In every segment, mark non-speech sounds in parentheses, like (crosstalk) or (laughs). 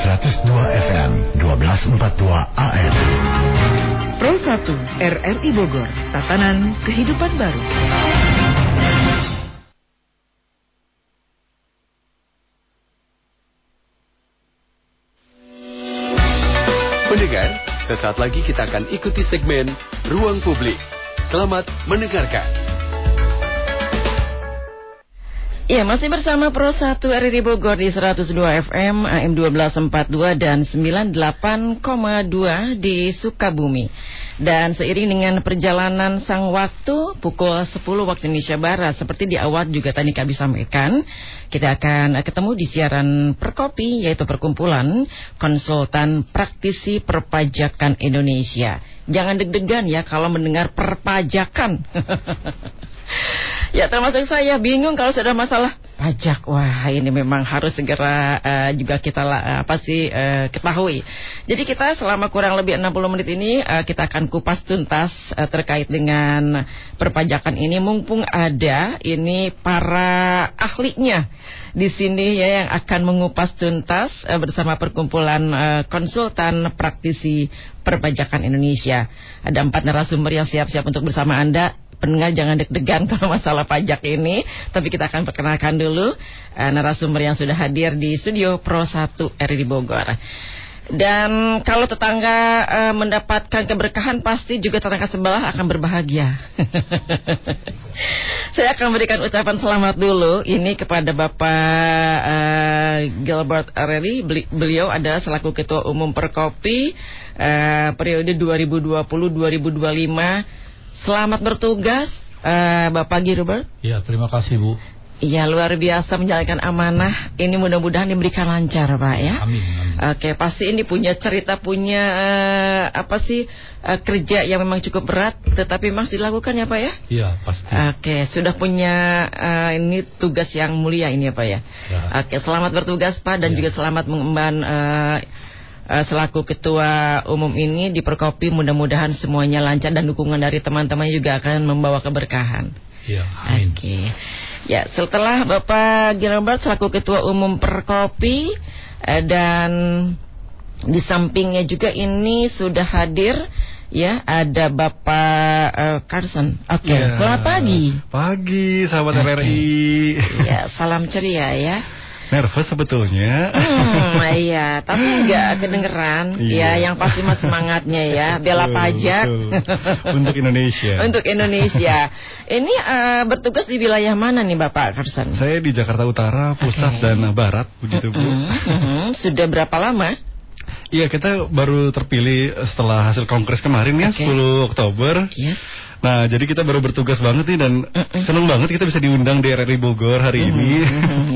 102 FM 1242 AM. Pro 1 RRI Bogor, tatanan kehidupan baru. Pendengar, sesaat lagi kita akan ikuti segmen Ruang Publik. Selamat mendengarkan. Ya, masih bersama Pro 1 RRI Bogor di 102 FM, AM 1242 dan 98,2 di Sukabumi. Dan seiring dengan perjalanan sang waktu pukul 10 waktu Indonesia Barat seperti di awal juga tadi kami sampaikan, kita akan ketemu di siaran Perkopi yaitu perkumpulan konsultan praktisi perpajakan Indonesia. Jangan deg-degan ya kalau mendengar perpajakan. (laughs) (laughs) Ya termasuk saya bingung kalau sudah masalah pajak. Wah ini memang harus segera uh, juga kita uh, apa sih uh, ketahui. Jadi kita selama kurang lebih 60 menit ini uh, kita akan kupas tuntas uh, terkait dengan perpajakan ini. Mumpung ada ini para ahlinya di sini ya yang akan mengupas tuntas uh, bersama perkumpulan uh, konsultan praktisi perpajakan Indonesia. Ada empat narasumber yang siap-siap untuk bersama Anda pendengar jangan deg-degan (laughs) kalau masalah pajak ini. Tapi kita akan perkenalkan dulu uh, narasumber yang sudah hadir di studio Pro 1 RRI Bogor. Dan kalau tetangga uh, mendapatkan keberkahan pasti juga tetangga sebelah akan berbahagia. (laughs) Saya akan berikan ucapan selamat dulu ini kepada Bapak uh, Gilbert Areli. Beliau adalah selaku Ketua Umum Perkopi uh, periode 2020-2025 Selamat bertugas uh, Bapak Gilbert. Ya, terima kasih Bu. Iya luar biasa menjalankan amanah. Ini mudah-mudahan diberikan lancar Pak ya. Amin. amin. Oke pasti ini punya cerita punya uh, apa sih uh, kerja yang memang cukup berat, tetapi masih dilakukan ya Pak ya? Iya pasti. Oke sudah punya uh, ini tugas yang mulia ini ya Pak ya. ya. Oke selamat bertugas Pak dan ya. juga selamat mengemban uh, uh, selaku ketua umum ini di Perkopi mudah-mudahan semuanya lancar dan dukungan dari teman-teman juga akan membawa keberkahan. Ya, amin. Oke. Okay. Ya, setelah Bapak Gilbert selaku ketua umum Perkopi uh, dan di sampingnya juga ini sudah hadir ya ada Bapak uh, Carson. Oke, okay. ya. selamat pagi. Pagi, sahabat okay. RRI. Ya, salam ceria ya. Nervous sebetulnya. Hmm, (laughs) iya, tapi enggak kedengeran. Iya. Ya, yang pasti mas semangatnya ya, bela pajak. Betul. Untuk Indonesia. (laughs) Untuk Indonesia. Ini uh, bertugas di wilayah mana nih Bapak Karsan? Saya di Jakarta Utara, Pusat okay. dan Barat, begitu Bu. Mm -hmm. Sudah berapa lama? Iya, kita baru terpilih setelah hasil kongres kemarin ya, okay. 10 Oktober. Yes. Nah, jadi kita baru bertugas banget nih dan senang banget kita bisa diundang di RRI Bogor hari ini.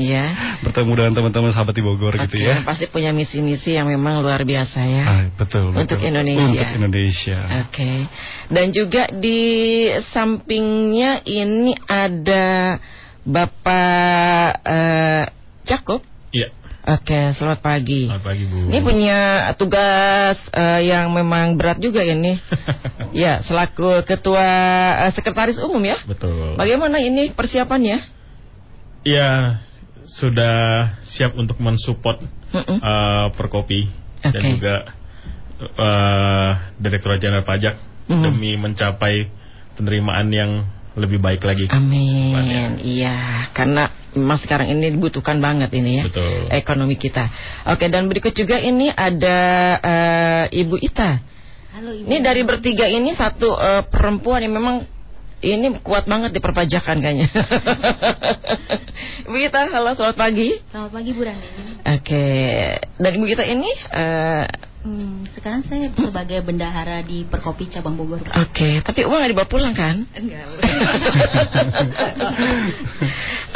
Iya. (laughs) Bertemu dengan teman-teman sahabat di Bogor okay, gitu ya. Pasti punya misi-misi yang memang luar biasa ya. Ah, betul, betul. Untuk Indonesia. Untuk Indonesia. Oke. Okay. Dan juga di sampingnya ini ada Bapak uh, Jacob. Iya. Oke, selamat pagi. Selamat pagi, Bu. Ini punya tugas uh, yang memang berat juga ya nih. (laughs) ya, selaku ketua uh, sekretaris umum ya. Betul. Bagaimana ini persiapannya? Ya, sudah siap untuk mensupport uh, Perkopi okay. dan juga uh, Direktur Jenderal Pajak uh -huh. demi mencapai penerimaan yang lebih baik lagi. Amin. Iya, karena mas sekarang ini dibutuhkan banget ini ya. Betul. Ekonomi kita. Oke, dan berikut juga ini ada uh, Ibu Ita. Halo Ibu. Ini dari bertiga ini satu uh, perempuan yang memang ini kuat banget di perpajakan kayaknya. (laughs) Ibu Ita, halo selamat pagi. Selamat pagi Bu Rani. Oke, dan Ibu Ita ini uh, Hmm, sekarang saya sebagai bendahara di Perkopi cabang Bogor. Oke, okay, tapi uang nggak dibawa pulang kan? Enggak. (laughs) Oke,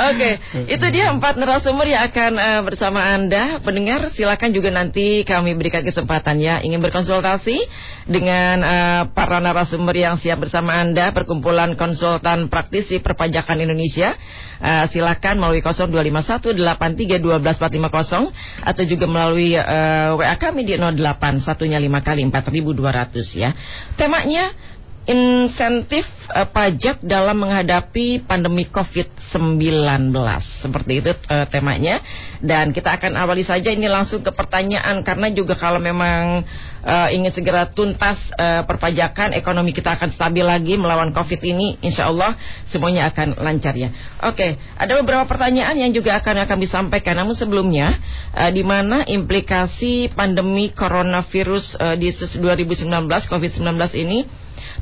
okay, itu dia empat narasumber yang akan uh, bersama Anda. Pendengar, silakan juga nanti kami berikan kesempatan ya ingin berkonsultasi dengan uh, para narasumber yang siap bersama Anda, perkumpulan konsultan praktisi perpajakan Indonesia. Uh, silakan melalui 0251831250 atau juga melalui uh, WA kami di 08 satunya 5 kali 4200 ya. Temanya insentif uh, pajak dalam menghadapi pandemi COVID-19. Seperti itu uh, temanya. Dan kita akan awali saja ini langsung ke pertanyaan karena juga kalau memang uh, ingin segera tuntas uh, perpajakan, ekonomi kita akan stabil lagi melawan COVID ini, insya Allah semuanya akan lancar ya. Oke, ada beberapa pertanyaan yang juga akan akan disampaikan. Namun sebelumnya, uh, di mana implikasi pandemi coronavirus uh, di 2019 COVID-19 ini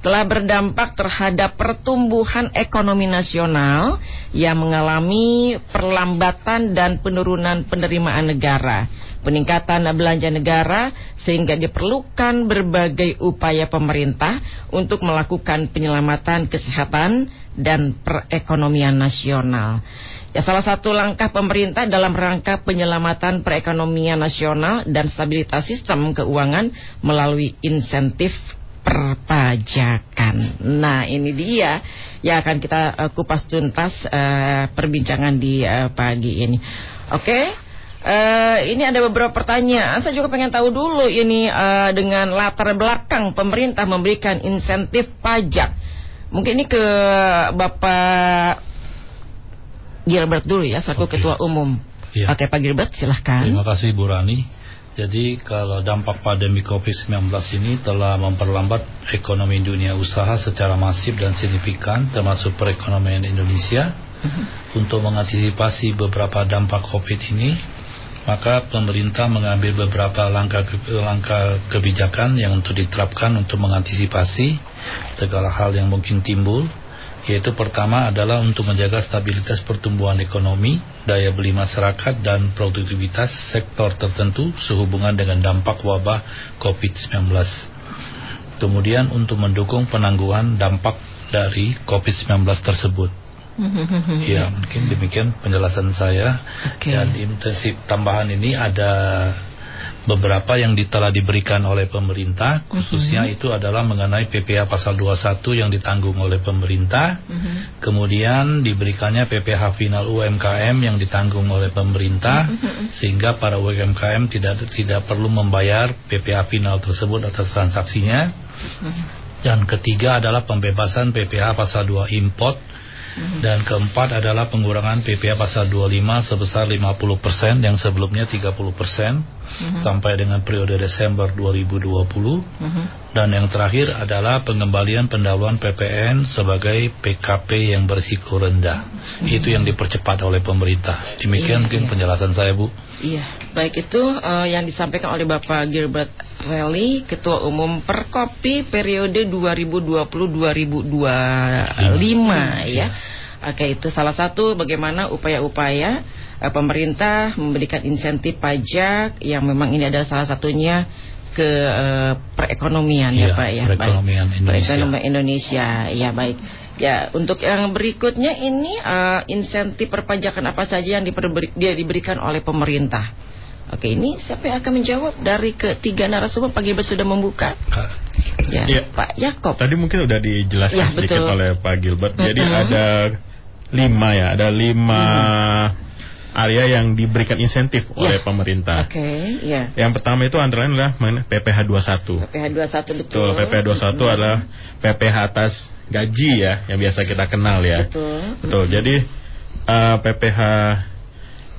telah berdampak terhadap pertumbuhan ekonomi nasional yang mengalami perlambatan dan penurunan penerimaan negara, peningkatan belanja negara sehingga diperlukan berbagai upaya pemerintah untuk melakukan penyelamatan kesehatan dan perekonomian nasional. Ya, salah satu langkah pemerintah dalam rangka penyelamatan perekonomian nasional dan stabilitas sistem keuangan melalui insentif perpajakan. Nah, ini dia yang akan kita uh, kupas tuntas uh, perbincangan di uh, pagi ini. Oke. Okay? Uh, ini ada beberapa pertanyaan. Saya juga pengen tahu dulu ini uh, dengan latar belakang pemerintah memberikan insentif pajak. Mungkin ini ke Bapak Gilbert dulu ya, selaku okay. Ketua Umum. Ya. Oke, Pak Gilbert, silahkan. Terima kasih Bu Rani. Jadi kalau dampak pandemi COVID-19 ini telah memperlambat ekonomi dunia usaha secara masif dan signifikan termasuk perekonomian Indonesia. Uh-huh. Untuk mengantisipasi beberapa dampak COVID ini, maka pemerintah mengambil beberapa langkah langkah kebijakan yang untuk diterapkan untuk mengantisipasi segala hal yang mungkin timbul yaitu pertama adalah untuk menjaga stabilitas pertumbuhan ekonomi, daya beli masyarakat dan produktivitas sektor tertentu sehubungan dengan dampak wabah COVID-19. Kemudian untuk mendukung penangguhan dampak dari COVID-19 tersebut. (laughs) ya, mungkin demikian penjelasan saya. Okay. Dan intensif tambahan ini ada beberapa yang telah diberikan oleh pemerintah mhm. khususnya uh -huh. itu adalah mengenai PPh pasal 21 yang ditanggung oleh pemerintah mhm. -huh. kemudian diberikannya PPh final UMKM yang ditanggung oleh pemerintah mhm, -huh. sehingga para UMKM tidak tidak perlu membayar PPh final tersebut atas transaksinya uh -huh. dan ketiga adalah pembebasan PPh pasal 2 import dan keempat adalah pengurangan PPh pasal 25 sebesar 50% yang sebelumnya 30% -huh. sampai dengan periode Desember 2020. Uh -huh. Dan yang terakhir adalah pengembalian pendahuluan PPN sebagai PKP yang berisiko rendah. Uh -huh. Itu yang dipercepat oleh pemerintah. Demikian iya, mungkin iya. penjelasan saya, Bu. Iya, baik itu uh, yang disampaikan oleh Bapak Gilbert Rally, Ketua Umum Perkopi periode 2020-2025 ya. Oke, itu salah satu bagaimana upaya-upaya uh, pemerintah memberikan insentif pajak yang memang ini adalah salah satunya ke uh, perekonomian ya, ya Pak ya. Perekonomian baik. Indonesia. Perekonomian Indonesia. Ya baik. Ya, untuk yang berikutnya ini uh, insentif perpajakan apa saja yang diberi, dia diberikan oleh pemerintah. Oke, ini siapa yang akan menjawab dari ketiga narasumber pagi sudah membuka? Ya, ya, Pak Yakob. Tadi mungkin udah dijelaskan ya, sedikit betul. oleh Pak Gilbert. Jadi uh -huh. ada lima ya, ada lima uh -huh area yang diberikan insentif ya. oleh pemerintah. Oke, okay, ya. Yang pertama itu antara lain adalah PPh 21. PPh 21 betul. Betul, PPh 21 hmm. adalah PPh atas gaji ya, yang biasa kita kenal ya. Betul. Betul. Hmm. Jadi uh, eh, PPh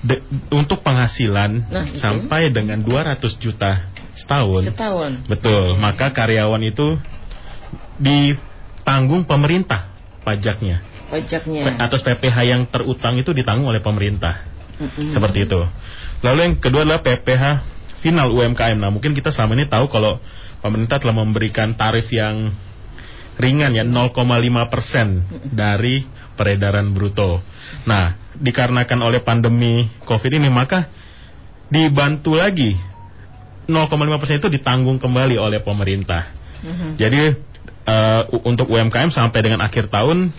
de, untuk penghasilan nah, sampai dengan 200 juta setahun. Setahun. Betul. Hmm. Maka karyawan itu ditanggung pemerintah pajaknya. Pajaknya. Atas PPh yang terutang itu ditanggung oleh pemerintah hmm Seperti itu. Lalu yang kedua adalah PPH final UMKM. Nah, mungkin kita selama ini tahu kalau pemerintah telah memberikan tarif yang ringan ya 0,5 persen dari peredaran bruto. Nah, dikarenakan oleh pandemi COVID ini maka dibantu lagi 0,5 persen itu ditanggung kembali oleh pemerintah. Mm-hmm. Jadi uh, untuk UMKM sampai dengan akhir tahun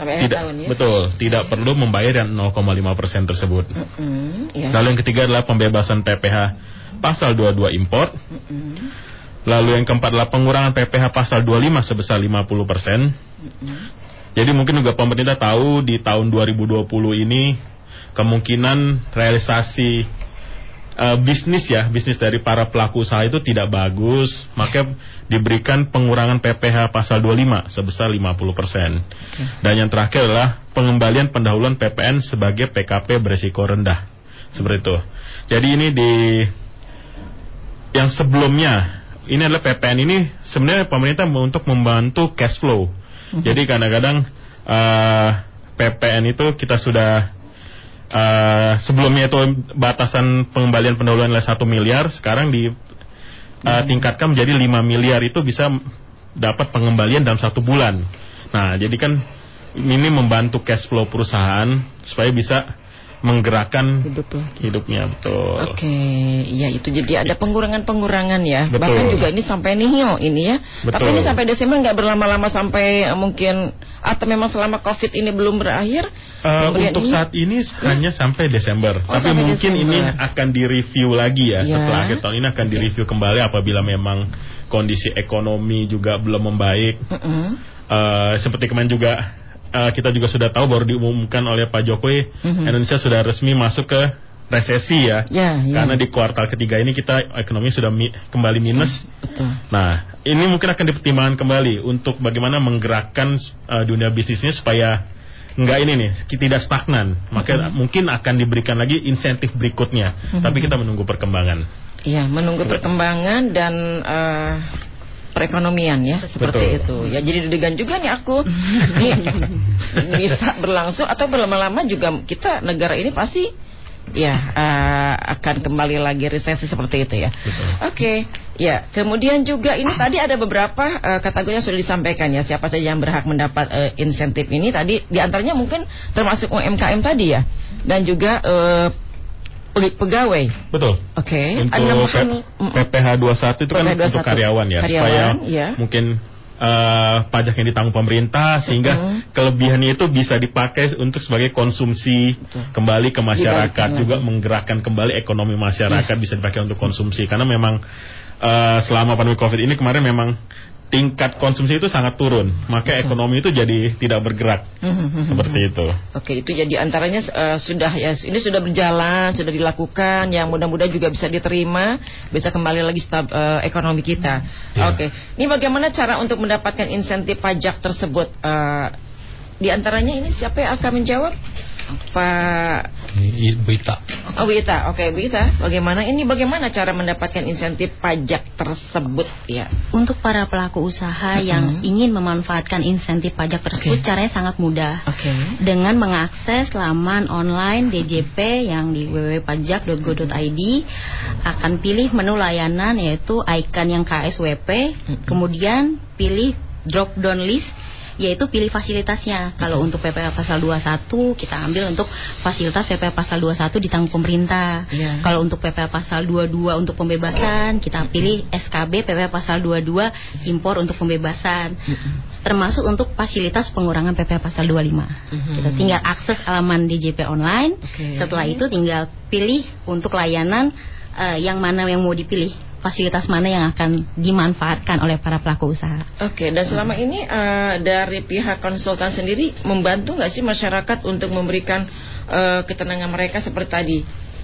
sampai tidak, tahun ya. Betul, tidak perlu membayar yang 0,5 persen tersebut. Mm -hmm, yeah. Lalu yang ketiga adalah pembebasan PPh pasal 22 import. Mm -hmm. Lalu yang keempat adalah pengurangan PPh pasal 25 sebesar 50 persen. Mm -hmm. Jadi mungkin juga pemerintah tahu di tahun 2020 ini kemungkinan realisasi uh, bisnis ya, bisnis dari para pelaku usaha itu tidak bagus, maka diberikan pengurangan PPh pasal 25 sebesar 50%. Okay. Dan yang terakhir adalah pengembalian pendahuluan PPN sebagai PKP berisiko rendah. Seperti itu. Jadi ini di yang sebelumnya ini adalah PPN ini sebenarnya pemerintah untuk membantu cash flow. -huh. Jadi kadang-kadang uh, PPN itu kita sudah uh, sebelumnya itu batasan pengembalian pendahuluan adalah satu miliar, sekarang di uh, tingkatkan menjadi 5 miliar itu bisa dapat pengembalian dalam satu bulan. Nah, jadi kan ini membantu cash flow perusahaan supaya bisa menggerakkan Hidup hidupnya betul. Oke, okay. ya itu jadi ada pengurangan-pengurangan ya. Betul. Bahkan juga ini sampai nihyo ini ya. Betul. Tapi ini sampai Desember nggak berlama-lama sampai uh, mungkin atau memang selama Covid ini belum berakhir? Uh, untuk ini? saat ini hanya sampai Desember. Oh, Tapi sampai mungkin Desember. ini akan direview lagi ya, ya setelah akhir tahun ini akan okay. direview kembali apabila memang kondisi ekonomi juga belum membaik. Uh -uh. Uh, seperti kemarin juga uh, kita juga sudah tahu baru diumumkan oleh Pak Jokowi mm-hmm. Indonesia sudah resmi masuk ke resesi ya. Yeah, yeah. Karena di kuartal ketiga ini kita ekonomi sudah mi kembali minus. Betul. Nah, ini mungkin akan dipertimbangkan kembali untuk bagaimana menggerakkan uh, dunia bisnisnya supaya enggak ini nih tidak stagnan. Maka mm -hmm. mungkin akan diberikan lagi insentif berikutnya. Mm -hmm. Tapi kita menunggu perkembangan. Iya, menunggu perkembangan dan uh, perekonomian ya seperti Betul. itu. Ya jadi deg juga nih aku. (laughs) Bisa berlangsung atau berlama-lama juga kita negara ini pasti ya uh, akan kembali lagi resesi seperti itu ya. Oke okay. ya kemudian juga ini tadi ada beberapa uh, kategori yang sudah disampaikan ya siapa saja yang berhak mendapat uh, insentif ini. Tadi di antaranya mungkin termasuk UMKM tadi ya. Dan juga uh, pegawai. Betul. Oke. Okay. Untuk PPH 21 itu kan PPH 21. untuk karyawan ya, karyawan, supaya ya. mungkin uh, pajak yang ditanggung pemerintah sehingga uh -huh. kelebihannya itu bisa dipakai untuk sebagai konsumsi Betul. kembali ke masyarakat juga lagi. menggerakkan kembali ekonomi masyarakat yeah. bisa dipakai untuk konsumsi karena memang uh, selama pandemi Covid ini kemarin memang tingkat konsumsi itu sangat turun, maka Betul. ekonomi itu jadi tidak bergerak seperti itu. Oke, itu jadi antaranya uh, sudah ya ini sudah berjalan, sudah dilakukan, yang mudah-mudahan juga bisa diterima, bisa kembali lagi stab, uh, ekonomi kita. Ya. Oke, ini bagaimana cara untuk mendapatkan insentif pajak tersebut? Uh, di antaranya ini siapa yang akan menjawab? Pak Bu Ita. Oh Bu Ita, oke okay, Bu Ita, bagaimana ini bagaimana cara mendapatkan insentif pajak tersebut ya? Untuk para pelaku usaha uh -huh. yang ingin memanfaatkan insentif pajak tersebut okay. caranya sangat mudah. Okay. Dengan mengakses laman online DJP yang di www.pajak.go.id akan pilih menu layanan yaitu icon yang KSWP, uh -huh. kemudian pilih drop down list yaitu pilih fasilitasnya. Kalau untuk PPh pasal 21 kita ambil untuk fasilitas PPh pasal 21 ditanggung pemerintah. Yeah. Kalau untuk PPh pasal 22 untuk pembebasan kita pilih SKB PPh pasal 22 impor untuk pembebasan. Termasuk untuk fasilitas pengurangan PPh pasal 25. Mm-hmm. Kita tinggal akses alaman DJP online. Okay. Setelah itu tinggal pilih untuk layanan uh, yang mana yang mau dipilih fasilitas mana yang akan dimanfaatkan oleh para pelaku usaha. Oke, dan selama ini uh, dari pihak konsultan sendiri membantu nggak sih masyarakat untuk memberikan uh, ketenangan mereka seperti tadi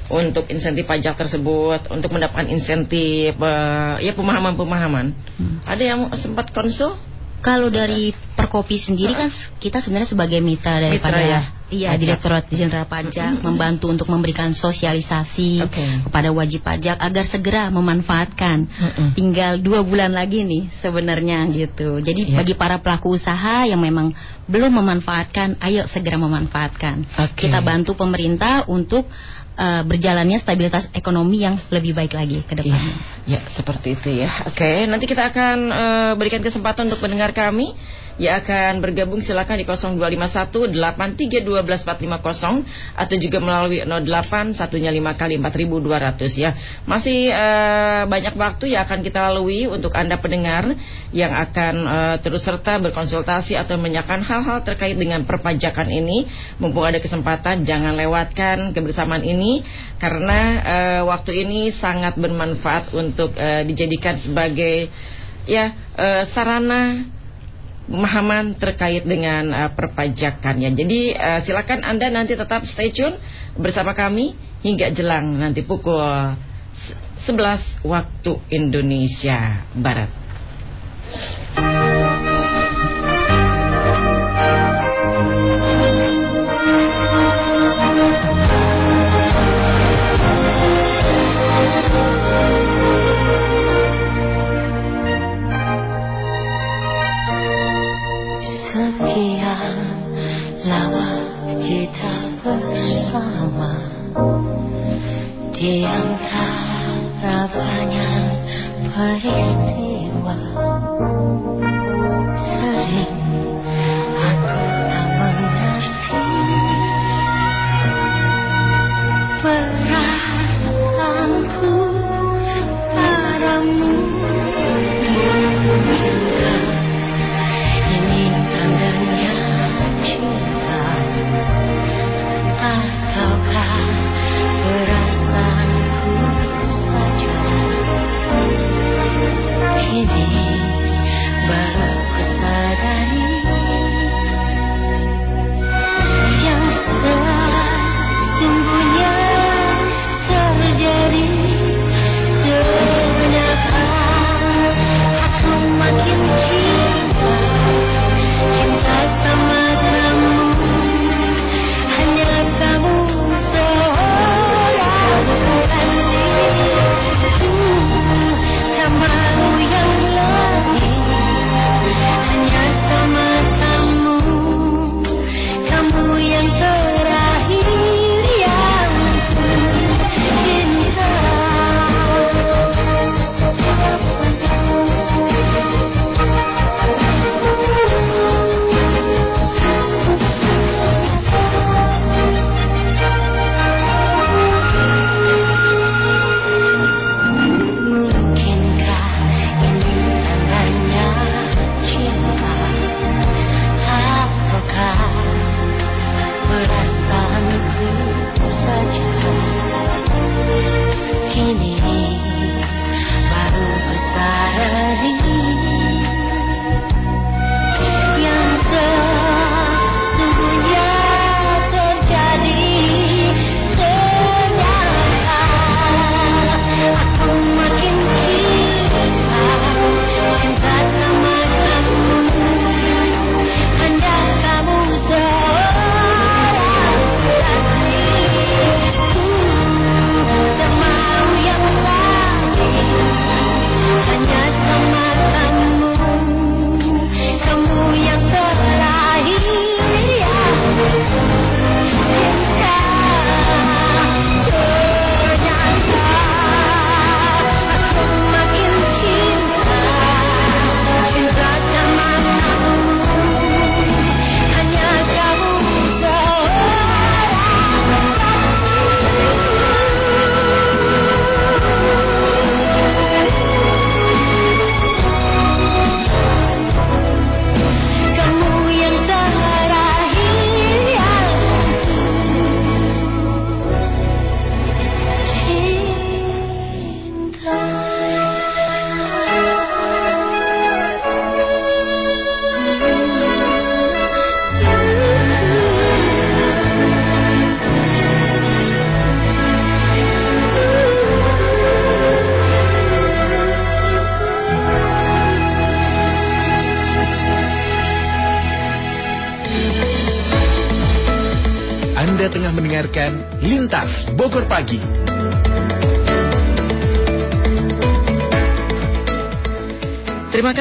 untuk insentif pajak tersebut, untuk mendapatkan insentif, uh, ya pemahaman-pemahaman. Hmm. Ada yang sempat konsul? Kalau dari Perkopi sendiri kan kita sebenarnya sebagai mitra daripada mitra ya? Iya, Direktorat Jenderal Pajak membantu untuk memberikan sosialisasi okay. kepada wajib pajak agar segera memanfaatkan. Mm -mm. Tinggal dua bulan lagi nih sebenarnya gitu. Jadi yeah. bagi para pelaku usaha yang memang belum memanfaatkan, ayo segera memanfaatkan. Okay. Kita bantu pemerintah untuk uh, berjalannya stabilitas ekonomi yang lebih baik lagi ke depannya. Ya, ya seperti itu ya. Oke, nanti kita akan uh, berikan kesempatan untuk pendengar kami yang akan bergabung silakan di 0251 8321450 atau juga melalui 08 satunya 5 kali 4200 ya. Masih uh, banyak waktu yang akan kita lalui untuk Anda pendengar yang akan uh, terus serta berkonsultasi atau menanyakan hal-hal terkait dengan perpajakan ini. Mumpung ada kesempatan jangan lewatkan kebersamaan ini karena uh, waktu ini sangat bermanfaat untuk uh, dijadikan sebagai ya uh, sarana pemahaman terkait dengan uh, perpajakannya. Jadi uh, silakan Anda nanti tetap stay tune bersama kami hingga jelang nanti pukul 11 waktu Indonesia Barat. Lintas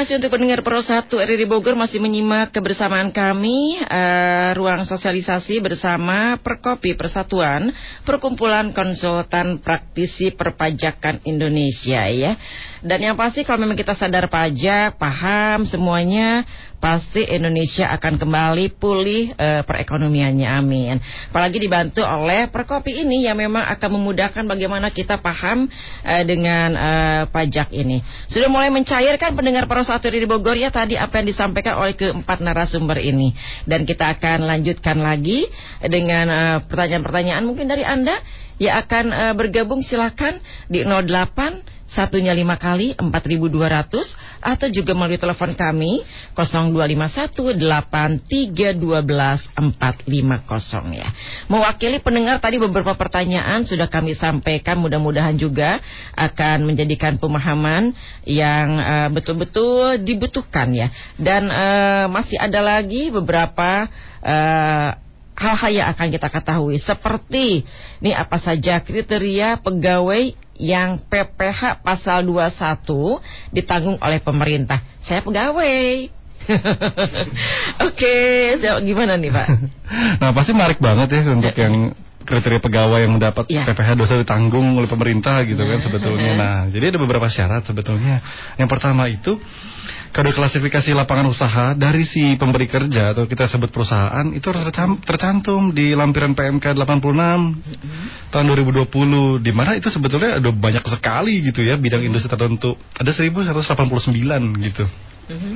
kasih untuk pendengar Pro 1 RRI Bogor masih menyimak kebersamaan kami uh, ruang sosialisasi bersama Perkopi Persatuan Perkumpulan Konsultan Praktisi Perpajakan Indonesia ya. Dan yang pasti kalau memang kita sadar pajak, paham semuanya pasti Indonesia akan kembali pulih uh, perekonomiannya. Amin. Apalagi dibantu oleh Perkopi ini yang memang akan memudahkan bagaimana kita paham uh, dengan uh, pajak ini. Sudah mulai mencairkan pendengar satu di Bogor ya tadi apa yang disampaikan oleh keempat narasumber ini. Dan kita akan lanjutkan lagi dengan pertanyaan-pertanyaan uh, mungkin dari Anda yang akan uh, bergabung. Silakan di 08 satunya lima kali 4200 atau juga melalui telepon kami 02183124450 ya. Mewakili pendengar tadi beberapa pertanyaan sudah kami sampaikan mudah-mudahan juga akan menjadikan pemahaman yang eh, betul-betul uh, dibutuhkan ya. Dan uh, masih ada lagi beberapa uh, hal-hal yang akan kita ketahui seperti ini apa saja kriteria pegawai yang PPH pasal 21 ditanggung oleh pemerintah. Saya pegawai. (laughs) Oke, okay, gimana nih Pak? nah pasti menarik banget ya untuk ya. yang kriteria pegawai yang mendapat ya. PPh dosa ditanggung oleh pemerintah gitu kan sebetulnya. Nah, jadi ada beberapa syarat sebetulnya. Yang pertama itu kode klasifikasi lapangan usaha dari si pemberi kerja atau kita sebut perusahaan itu harus tercantum di lampiran PMK 86 mm-hmm. tahun 2020 di mana itu sebetulnya ada banyak sekali gitu ya bidang industri tertentu. Ada 1189 gitu. Mm-hmm.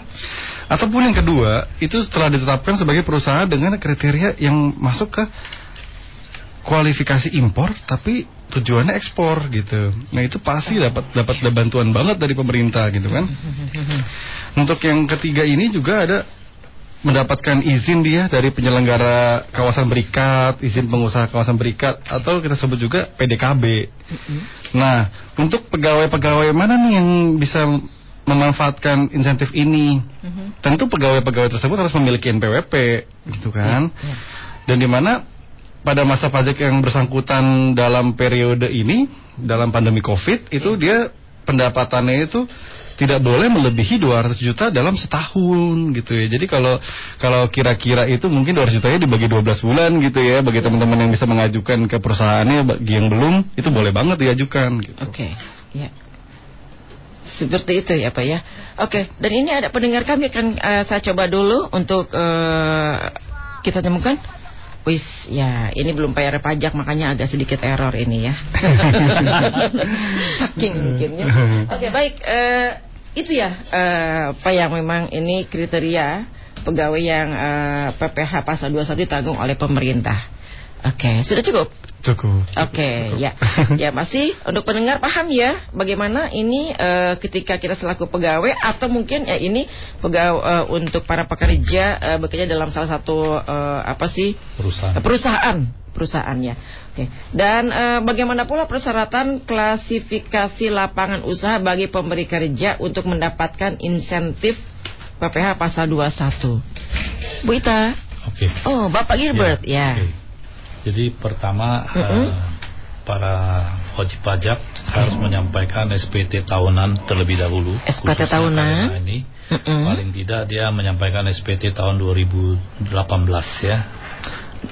Ataupun yang kedua itu setelah ditetapkan sebagai perusahaan dengan kriteria yang masuk ke kualifikasi impor tapi tujuannya ekspor gitu. Nah itu pasti dapat dapat bantuan banget dari pemerintah gitu kan. Untuk yang ketiga ini juga ada mendapatkan izin dia dari penyelenggara kawasan berikat, izin pengusaha kawasan berikat atau kita sebut juga PDKB. Nah, untuk pegawai-pegawai mana nih yang bisa memanfaatkan insentif ini? Tentu pegawai-pegawai tersebut harus memiliki NPWP gitu kan. Ya, ya. Dan di mana pada masa pajak yang bersangkutan dalam periode ini dalam pandemi Covid itu dia pendapatannya itu tidak boleh melebihi 200 juta dalam setahun gitu ya. Jadi kalau kalau kira-kira itu mungkin 200 jutanya dibagi 12 bulan gitu ya. Bagi teman-teman yang bisa mengajukan ke perusahaannya bagi yang belum itu boleh banget diajukan gitu. Oke. Okay. Ya. Seperti itu ya Pak ya. Oke, okay. dan ini ada pendengar kami akan uh, saya coba dulu untuk uh, kita temukan Wis, ya ini belum bayar pajak makanya agak sedikit error ini ya. (laughs) Saking mungkinnya. Oke baik, uh, itu ya uh, apa yang memang ini kriteria pegawai yang uh, eh, PPH pasal 21 ditanggung oleh pemerintah. Oke, sudah cukup. Cukup. Oke, okay, ya. (laughs) Ya, masih untuk pendengar paham ya bagaimana ini uh, ketika kita selaku pegawai atau mungkin ya ini pegawai uh, untuk para pekerja uh, bekerja dalam salah satu uh, apa sih? perusahaan. Perusahaan, perusahaannya. Oke. Okay. Dan uh, bagaimana pula persyaratan klasifikasi lapangan usaha bagi pemberi kerja untuk mendapatkan insentif PPH pasal 21? Bu Ita. Oke. Okay. Oh, Bapak Gilbert, ya. ya. Okay. Jadi pertama mm -hmm. uh, para wajib pajak harus menyampaikan SPT tahunan terlebih dahulu. SPT tahunan ini mm -hmm. paling tidak dia menyampaikan SPT tahun 2018 ya.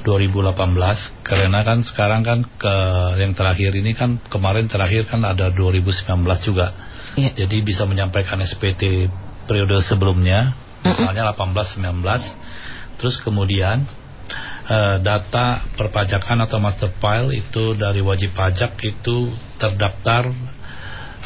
2018 karena kan sekarang kan ke yang terakhir ini kan kemarin terakhir kan ada 2019 juga. Yeah. Jadi bisa menyampaikan SPT periode sebelumnya misalnya 18 19 terus kemudian uh, data perpajakan atau master file itu dari wajib pajak itu terdaftar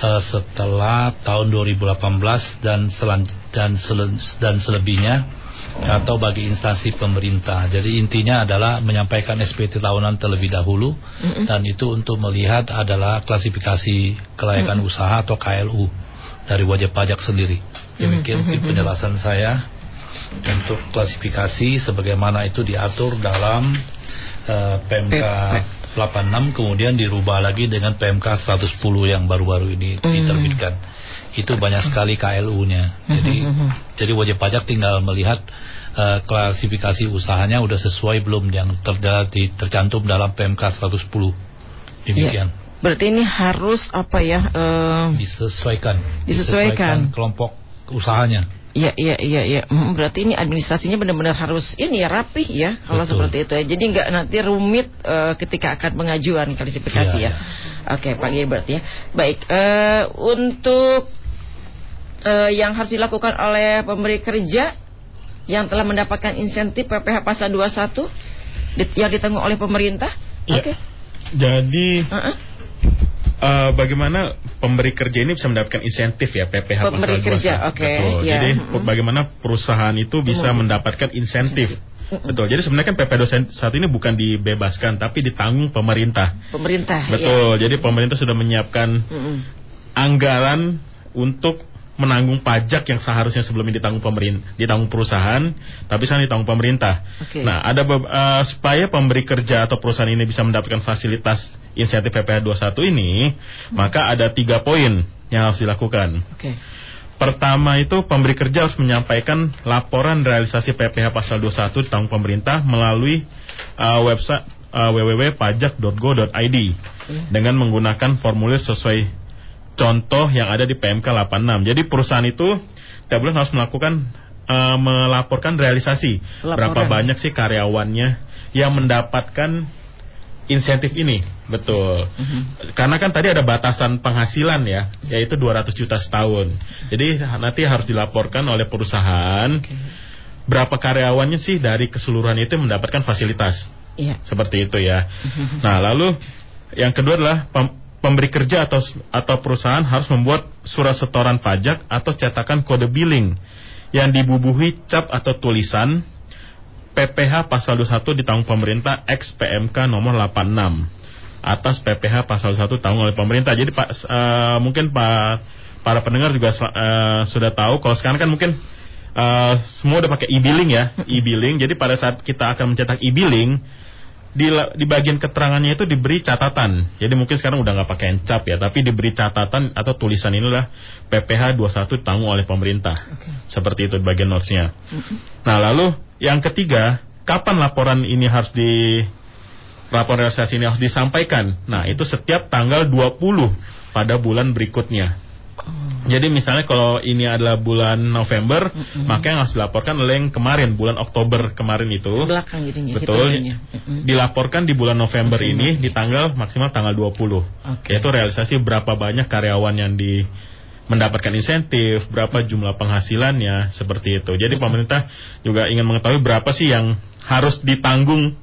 uh, setelah tahun 2018 dan selan, dan sele, dan selebihnya atau bagi instansi pemerintah. Jadi intinya adalah menyampaikan SPT tahunan terlebih dahulu mm -hmm. dan itu untuk melihat adalah klasifikasi kelayakan mm -hmm. usaha atau KLU dari wajib pajak sendiri. Demikian mm -hmm. penjelasan saya untuk klasifikasi sebagaimana itu diatur dalam uh, PMK 86 kemudian dirubah lagi dengan PMK 110 yang baru-baru ini mm. diterbitkan. Itu banyak sekali KLU-nya. Jadi mm -hmm. jadi wajib pajak tinggal melihat uh, klasifikasi usahanya udah sesuai belum yang ter tercantum dalam PMK 110. Demikian. Yeah. Berarti ini harus apa ya? Uh, disesuaikan. Disesuaikan. Disesuaikan kelompok usahanya. Iya iya iya iya. Berarti ini administrasinya benar-benar harus ini ya rapih ya kalau seperti itu ya. Jadi nggak nanti rumit uh, ketika akan pengajuan klasifikasi ya. ya. ya. Oke Pak Gilbert ya. Baik uh, untuk uh, yang harus dilakukan oleh pemberi kerja yang telah mendapatkan insentif PPH pasal 21 yang ditanggung oleh pemerintah. Ya. Oke. Jadi uh -uh uh, bagaimana pemberi kerja ini bisa mendapatkan insentif ya PPH pemberi pasal kerja, oke. Okay, ya. Jadi mm -hmm. bagaimana perusahaan itu bisa Tunggu. mendapatkan insentif Betul. Jadi sebenarnya kan PP 21 ini bukan dibebaskan tapi ditanggung pemerintah. Pemerintah. Betul. Ya. Jadi pemerintah sudah menyiapkan mm -mm. anggaran untuk menanggung pajak yang seharusnya sebelumnya ditanggung pemerintah, ditanggung perusahaan, tapi sekarang ditanggung pemerintah. Okay. Nah, ada uh, supaya pemberi kerja atau perusahaan ini bisa mendapatkan fasilitas insentif PPh 21 ini, hmm. maka ada tiga poin yang harus dilakukan. Okay. Pertama itu pemberi kerja harus menyampaikan laporan realisasi PPh pasal 21 ditanggung pemerintah melalui uh, website uh, www.pajak.go.id hmm. dengan menggunakan formulir sesuai contoh yang ada di PMK 86. Jadi perusahaan itu tiap bulan harus melakukan uh, melaporkan realisasi Laporan. berapa banyak sih karyawannya yang mendapatkan insentif ini. Betul. -huh. Karena kan tadi ada batasan penghasilan ya, yaitu 200 juta setahun. Jadi nanti harus dilaporkan oleh perusahaan okay. berapa karyawannya sih dari keseluruhan itu mendapatkan fasilitas. Iya. Seperti itu ya. -huh. Nah, lalu yang kedua adalah pemberi kerja atau atau perusahaan harus membuat surat setoran pajak atau cetakan kode billing yang dibubuhi cap atau tulisan PPH pasal 21 ditanggung pemerintah X PMK nomor 86 atas PPH pasal 1 tanggung oleh pemerintah. Jadi Pak uh, mungkin Pak para pendengar juga uh, sudah tahu kalau sekarang kan mungkin uh, semua udah pakai e-billing ya, e-billing. Jadi pada saat kita akan mencetak e-billing di, di bagian keterangannya itu diberi catatan. Jadi mungkin sekarang udah nggak pakai cap ya, tapi diberi catatan atau tulisan inilah PPH 21 tanggung oleh pemerintah. Okay. Seperti itu di bagian notesnya. Okay. Nah lalu yang ketiga, kapan laporan ini harus di laporan realisasi ini harus disampaikan? Nah itu setiap tanggal 20 pada bulan berikutnya. Jadi misalnya kalau ini adalah bulan November, mm -hmm. maka yang harus dilaporkan oleh yang kemarin bulan Oktober kemarin itu. Belakang gitu ya. Betul. Mm -hmm. Dilaporkan di bulan November, November ini di tanggal maksimal tanggal 20. Okay. Yaitu realisasi berapa banyak karyawan yang di mendapatkan insentif, berapa jumlah penghasilannya, seperti itu. Jadi pemerintah juga ingin mengetahui berapa sih yang harus ditanggung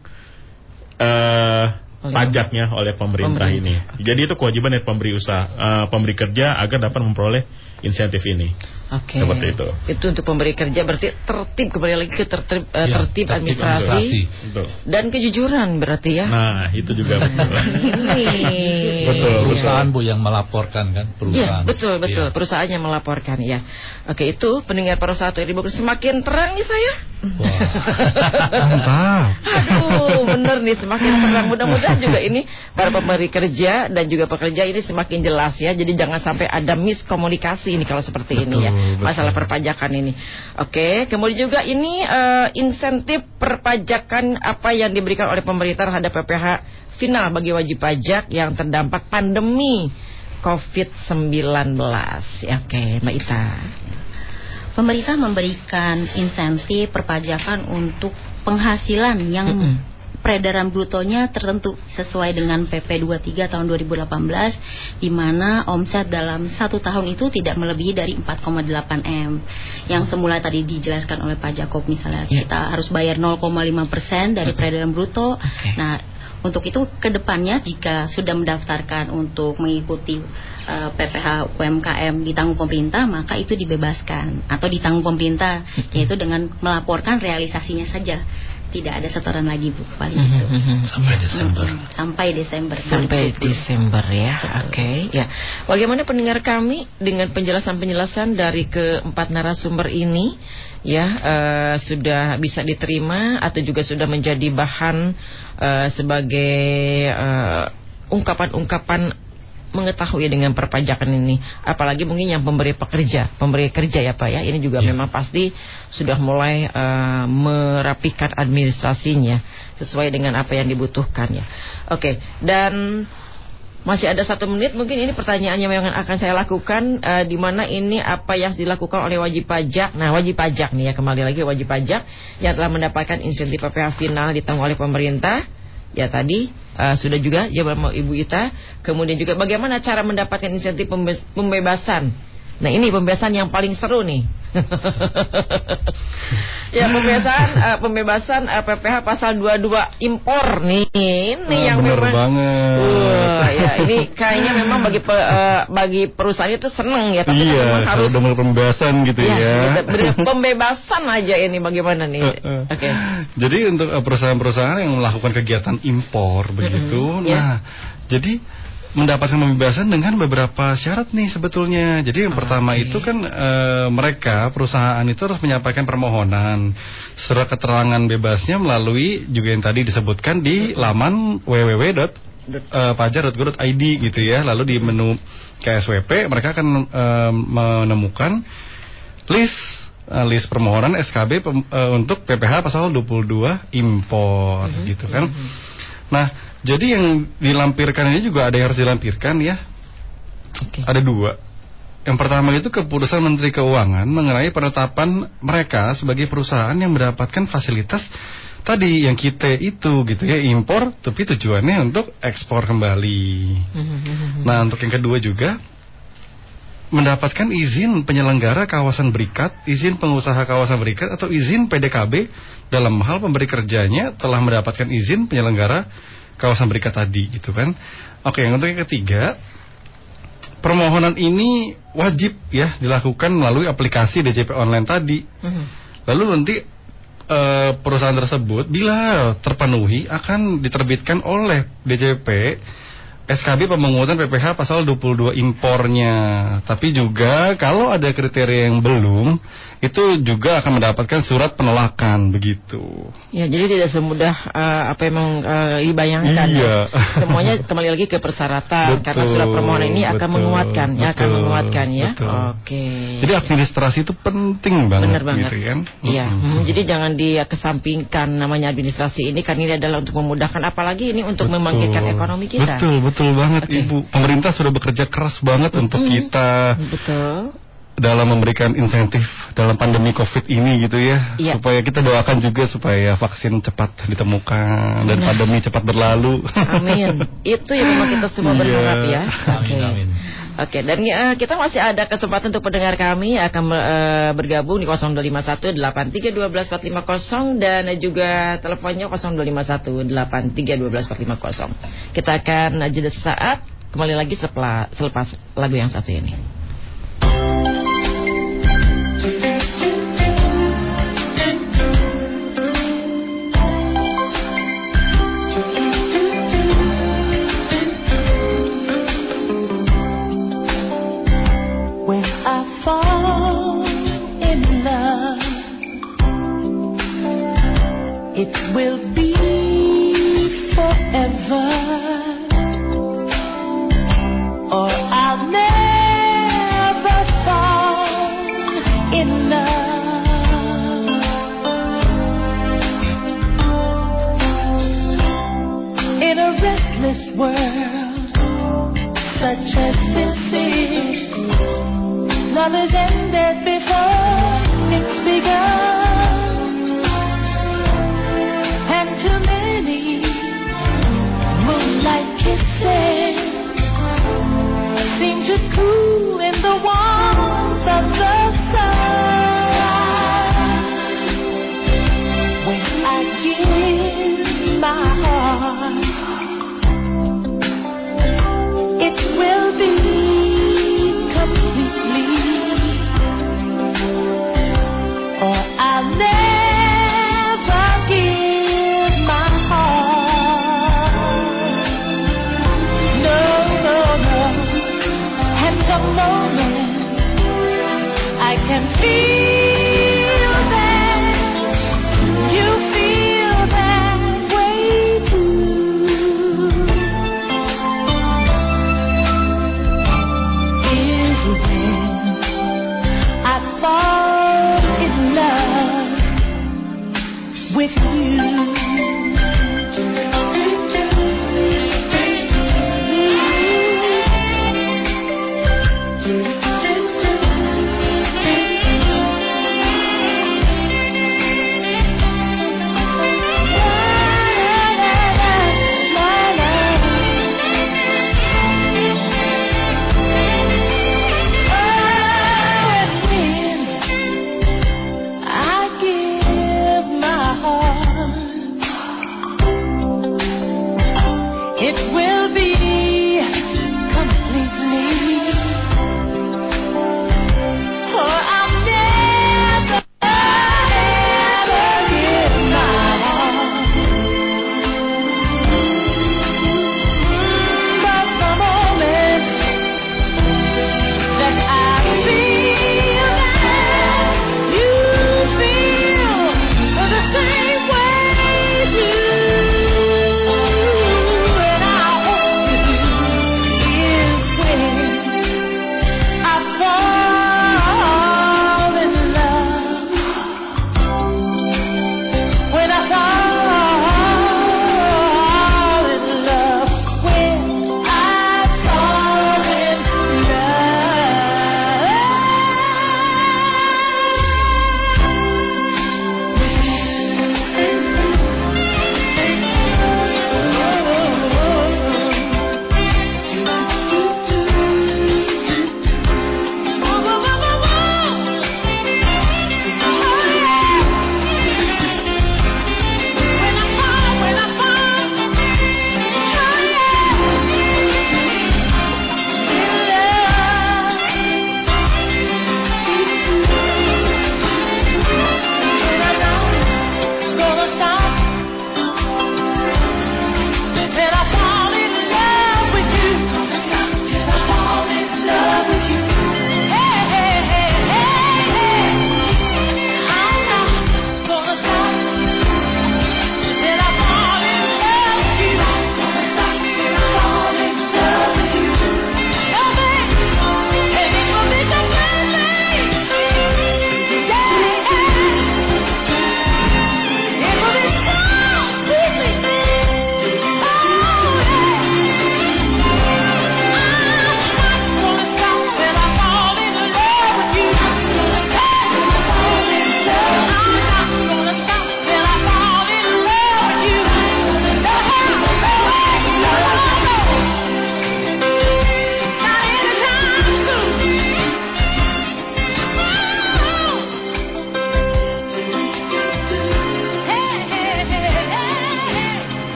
uh, oleh pajaknya oleh pemerintah, pemerintah. ini. Jadi itu kewajiban dari pemberi usaha, uh, pemberi kerja agar dapat memperoleh insentif ini. Oke. Okay. Seperti itu. Itu untuk pemberi kerja berarti tertib kembali lagi ke tertib, uh, ya, tertib, tertib administrasi, administrasi. dan kejujuran berarti ya. Nah, itu juga betul. ini. betul. Perusahaan Bu yang melaporkan kan, perusahaan. Ya, betul, betul. Ya. Perusahaan yang melaporkan ya. Oke, itu pendengar para satu ini semakin terang nih saya. Wah. (laughs) Aduh, bener nih semakin terang. Mudah-mudahan juga ini para pemberi kerja dan juga pekerja ini semakin jelas ya. Jadi jangan sampai ada miskomunikasi ini kalau seperti betul. ini ya betul. masalah perpajakan ini. Oke, kemudian juga ini uh, insentif perpajakan apa yang diberikan oleh pemerintah terhadap PPH final bagi wajib pajak yang terdampak pandemi COVID-19. Ya, oke, Mbak Ita. Pemerintah memberikan insentif perpajakan untuk penghasilan yang mm peredaran brutonya tertentu sesuai dengan PP 23 tahun 2018 di mana omset dalam satu tahun itu tidak melebihi dari 4,8 M. Yang semula tadi dijelaskan oleh Pak Jakob misalnya yeah. kita harus bayar 0,5 persen dari peredaran bruto. Okay. nah untuk itu ke depannya jika sudah mendaftarkan untuk mengikuti uh, eh, PPH UMKM ditanggung pemerintah maka itu dibebaskan atau ditanggung pemerintah yaitu dengan melaporkan realisasinya saja tidak ada setoran lagi Bu paling mm -hmm. itu. Mhm. Sampai Desember. Mm -hmm. Sampai Desember. Sampai Desember ya. Oke, okay. ya. Bagaimana pendengar kami dengan penjelasan-penjelasan dari keempat narasumber ini ya uh, sudah bisa diterima atau juga sudah menjadi bahan uh, sebagai eh, ungkapan-ungkapan uh, mengetahui dengan perpajakan ini apalagi mungkin yang pemberi pekerja pemberi kerja ya Pak ya ini juga ya. memang pasti sudah mulai uh, merapikan administrasinya sesuai dengan apa yang dibutuhkan ya oke okay. dan masih ada satu menit mungkin ini pertanyaannya yang akan saya lakukan uh, di mana ini apa yang dilakukan oleh wajib pajak nah wajib pajak nih ya kembali lagi wajib pajak yang telah mendapatkan insentif PPh final ditanggung oleh pemerintah ya tadi uh, sudah juga jawaban Ibu Ita. Kemudian juga bagaimana cara mendapatkan insentif pembebasan Nah ini pembebasan yang paling seru nih. (laughs) ya pembebasan uh, pembebasan uh, PPH pasal 22 impor nih. Ini oh, yang memang banget. Uh, ya ini kayaknya memang bagi pe, uh, bagi perusahaan itu seneng ya tapi iya, memang harus dengar pembebasan gitu ya. ya. (laughs) pembebasan aja ini bagaimana nih. Uh, uh. Oke. Okay. Jadi untuk perusahaan-perusahaan yang melakukan kegiatan impor begitu. Mm -hmm. Nah, yeah. jadi mendapatkan pembebasan dengan beberapa syarat nih sebetulnya. Jadi yang pertama itu kan e, mereka perusahaan itu harus menyampaikan permohonan surat keterangan bebasnya melalui juga yang tadi disebutkan di laman www.pajar.go.id gitu ya. Lalu di menu KSWP mereka akan e, menemukan list uh, list permohonan SKB pem, uh, untuk PPH pasal 22 impor mm -hmm. gitu kan. Mm -hmm. Nah, jadi yang dilampirkan ini juga ada yang harus dilampirkan ya. Okay. Ada dua. Yang pertama itu keputusan Menteri Keuangan mengenai penetapan mereka sebagai perusahaan yang mendapatkan fasilitas tadi yang kita itu gitu ya impor tapi tujuannya untuk ekspor kembali. Nah untuk yang kedua juga mendapatkan izin penyelenggara kawasan berikat, izin pengusaha kawasan berikat atau izin PDKB dalam hal pemberi kerjanya telah mendapatkan izin penyelenggara kawasan berikat tadi gitu kan. Oke, yang untuk yang ketiga, permohonan ini wajib ya dilakukan melalui aplikasi DJP online tadi. Mm-hmm. Lalu nanti e, perusahaan tersebut bila terpenuhi akan diterbitkan oleh DJP SKB pemungutan PPH pasal 22 impornya. Tapi juga kalau ada kriteria yang belum itu juga akan mendapatkan surat penolakan begitu. Ya, jadi tidak semudah uh, apa yang uh, dibayangkan. Ya. Iya. Ya. (laughs) Semuanya kembali lagi ke persyaratan betul, karena surat permohonan ini betul, akan menguatkan betul, ya, akan menguatkan ya. Oke. Okay. Jadi administrasi itu penting banget Benar banget. gitu kan. Iya. Hmm. Jadi jangan dikesampingkan namanya administrasi ini karena ini adalah untuk memudahkan apalagi ini untuk betul, membangkitkan ekonomi kita. Betul, betul banget okay. Ibu. Pemerintah sudah bekerja keras banget hmm. untuk kita. Betul dalam memberikan insentif dalam pandemi COVID ini gitu ya, ya. supaya kita doakan juga supaya vaksin cepat ditemukan dan nah. pandemi cepat berlalu. Amin. Itu yang memang kita semua iya. berharap ya. Oke. Okay. Oke, dan uh, kita masih ada kesempatan untuk pendengar kami akan uh, bergabung di 0251 8312 dan juga teleponnya 0251 8312 Kita akan jeda sesaat kembali lagi setelah selepas lagu yang satu ini. it will be forever. Or I'll never fall in love. In a restless world, such as this is, love has ended before it's begun. Like kisses seem to cool in the water. moment I can feel.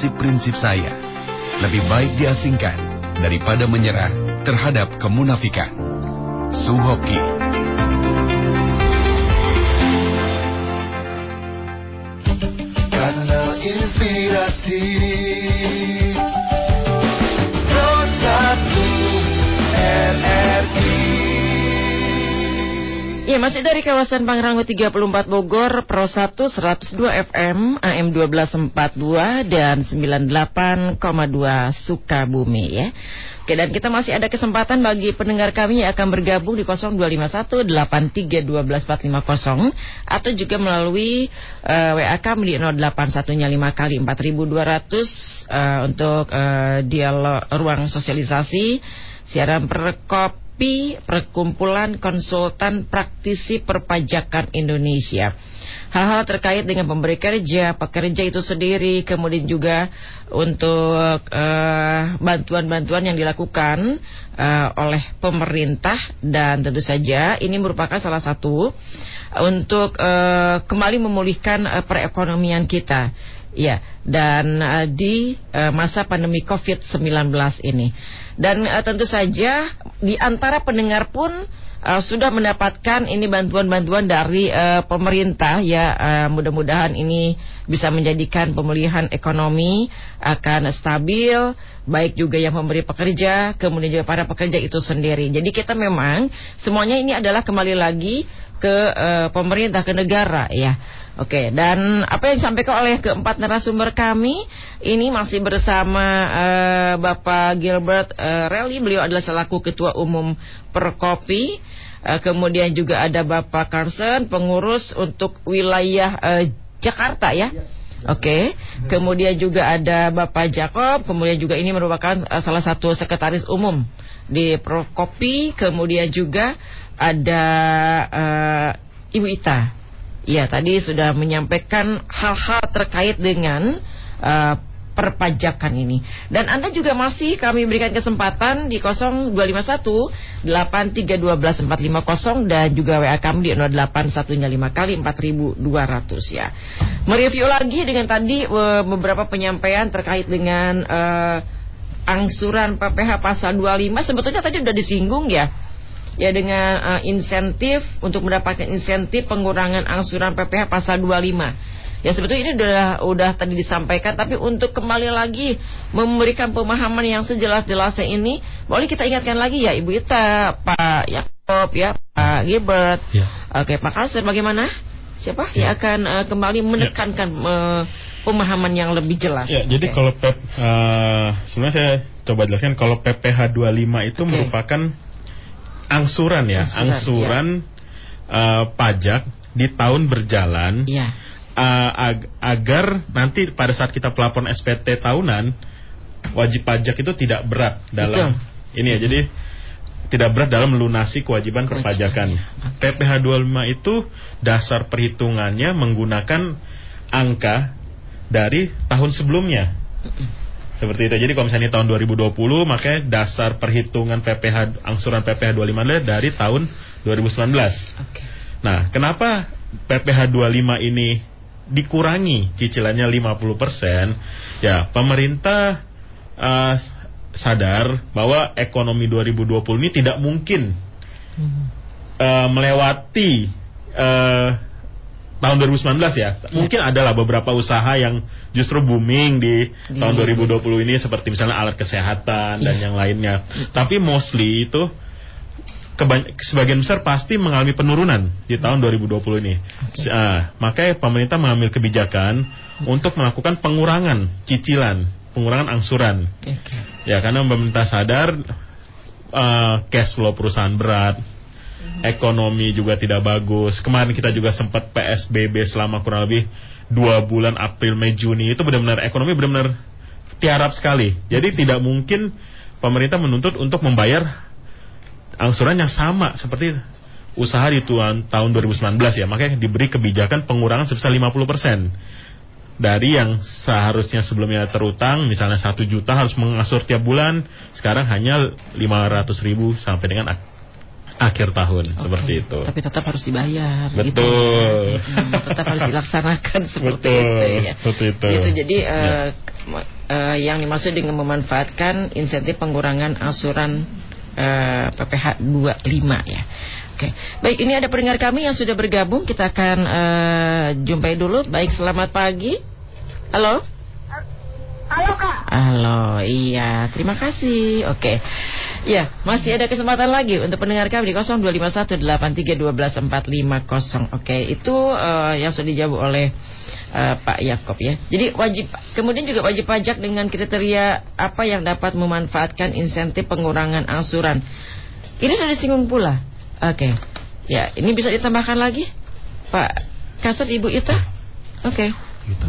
Prinsip-prinsip saya. Lebih baik diasingkan daripada menyerah terhadap kemunafikan. Suhoki. Kanal Inspirasi Ya, masih dari kawasan Pangrango 34 Bogor, Pro 1 102 FM, AM 1242 dan 98,2 Sukabumi ya. Oke, dan kita masih ada kesempatan bagi pendengar kami yang akan bergabung di 0251 8312 atau juga melalui uh, WA kami di 0815 kali 4200 uh, untuk uh, dialog ruang sosialisasi siaran perkop PI Perkumpulan Konsultan Praktisi Perpajakan Indonesia. Hal-hal terkait dengan pemberi kerja, pekerja itu sendiri, kemudian juga untuk eh, bantuan-bantuan uh, yang dilakukan uh, oleh pemerintah dan tentu saja ini merupakan salah satu untuk uh, kembali memulihkan uh, perekonomian kita. Ya, dan uh, di uh, masa pandemi COVID-19 ini. Dan uh, tentu saja di antara pendengar pun uh, sudah mendapatkan ini bantuan-bantuan dari uh, pemerintah ya uh, mudah-mudahan ini bisa menjadikan pemulihan ekonomi akan stabil baik juga yang memberi pekerja kemudian juga para pekerja itu sendiri. Jadi kita memang semuanya ini adalah kembali lagi ke uh, pemerintah ke negara ya Oke, dan apa yang disampaikan oleh keempat narasumber kami ini masih bersama uh, Bapak Gilbert uh, Rally, beliau adalah selaku Ketua Umum Perkopi. Uh, kemudian juga ada Bapak Carson, pengurus untuk wilayah uh, Jakarta ya. Oke, okay. kemudian juga ada Bapak Jacob, kemudian juga ini merupakan uh, salah satu sekretaris umum di Prokopi, kemudian juga ada uh, Ibu Ita Ya, tadi sudah menyampaikan hal-hal terkait dengan uh, perpajakan ini. Dan Anda juga masih kami berikan kesempatan di 0251 8321450 dan juga WA kami di 0815 kali 4200 ya. Mereview lagi dengan tadi uh, beberapa penyampaian terkait dengan uh, angsuran PPH pasal 25 sebetulnya tadi sudah disinggung ya ya dengan uh, insentif untuk mendapatkan insentif pengurangan angsuran PPh pasal 25. Ya sebetulnya ini sudah udah tadi disampaikan tapi untuk kembali lagi memberikan pemahaman yang sejelas-jelasnya ini boleh kita ingatkan lagi ya Ibu Ita, Pak Yakob ya, Pak Gilbert. Ya. Oke, Pak Kalser bagaimana? Siapa ya. yang akan uh, kembali menekankan ya. uh, pemahaman yang lebih jelas. Ya, jadi kalau PEP uh, sebenarnya saya coba jelaskan kalau PPh 25 itu okay. merupakan angsuran ya, angsuran, angsuran ya. Uh, pajak di tahun berjalan ya. uh, ag agar nanti pada saat kita pelapor SPT tahunan wajib pajak itu tidak berat dalam Betul. ini ya. Jadi tidak berat dalam melunasi kewajiban, perpajakan. Ya. PPh 25 itu dasar perhitungannya menggunakan angka dari tahun sebelumnya. Seperti itu. Jadi kalau misalnya tahun 2020 makanya dasar perhitungan PPH angsuran PPH 25 adalah dari tahun 2019. Okay. Nah, kenapa PPH 25 ini dikurangi cicilannya 50%? Ya, pemerintah uh, sadar bahwa ekonomi 2020 ini tidak mungkin uh, melewati uh, tahun 2019 ya. ya. Mungkin adalah beberapa usaha yang justru booming di, di tahun 2020 ini seperti misalnya alat kesehatan ya. dan yang lainnya. Tapi mostly itu sebagian besar pasti mengalami penurunan di tahun 2020 ini. Okay. Uh, makanya pemerintah mengambil kebijakan untuk melakukan pengurangan cicilan, pengurangan angsuran. Okay. Ya karena pemerintah sadar uh, cash flow perusahaan berat, ekonomi juga tidak bagus. Kemarin kita juga sempat PSBB selama kurang lebih dua bulan April, Mei, Juni itu benar-benar ekonomi benar-benar tiarap sekali. Jadi tidak mungkin pemerintah menuntut untuk membayar angsuran yang sama seperti usaha di tuan, tahun 2019 ya. Makanya diberi kebijakan pengurangan sebesar 50% dari yang seharusnya sebelumnya terutang misalnya satu juta harus mengasur tiap bulan sekarang hanya 500 ribu sampai dengan akhir tahun okay. seperti itu. Tapi tetap harus dibayar. Gitu. Betul. Gitu. Hmm, tetap harus dilaksanakan (laughs) seperti Betul. itu ya. Seperti itu. Gitu, jadi uh, ya. uh, yang dimaksud dengan memanfaatkan insentif pengurangan angsuran uh, PPh 25 ya. Oke, baik ini ada pendengar kami yang sudah bergabung. Kita akan uh, jumpai dulu. Baik, selamat pagi. Halo. Halo kak. Halo, iya, terima kasih. Oke, ya masih ada kesempatan lagi untuk pendengar kami di 0251831245. Oke, itu uh, yang sudah dijawab oleh uh, Pak Yakob ya. Jadi wajib, kemudian juga wajib pajak dengan kriteria apa yang dapat memanfaatkan insentif pengurangan angsuran. Ini sudah disinggung pula. Oke, ya ini bisa ditambahkan lagi, Pak Kasat Ibu Ita. Oke. Gitu.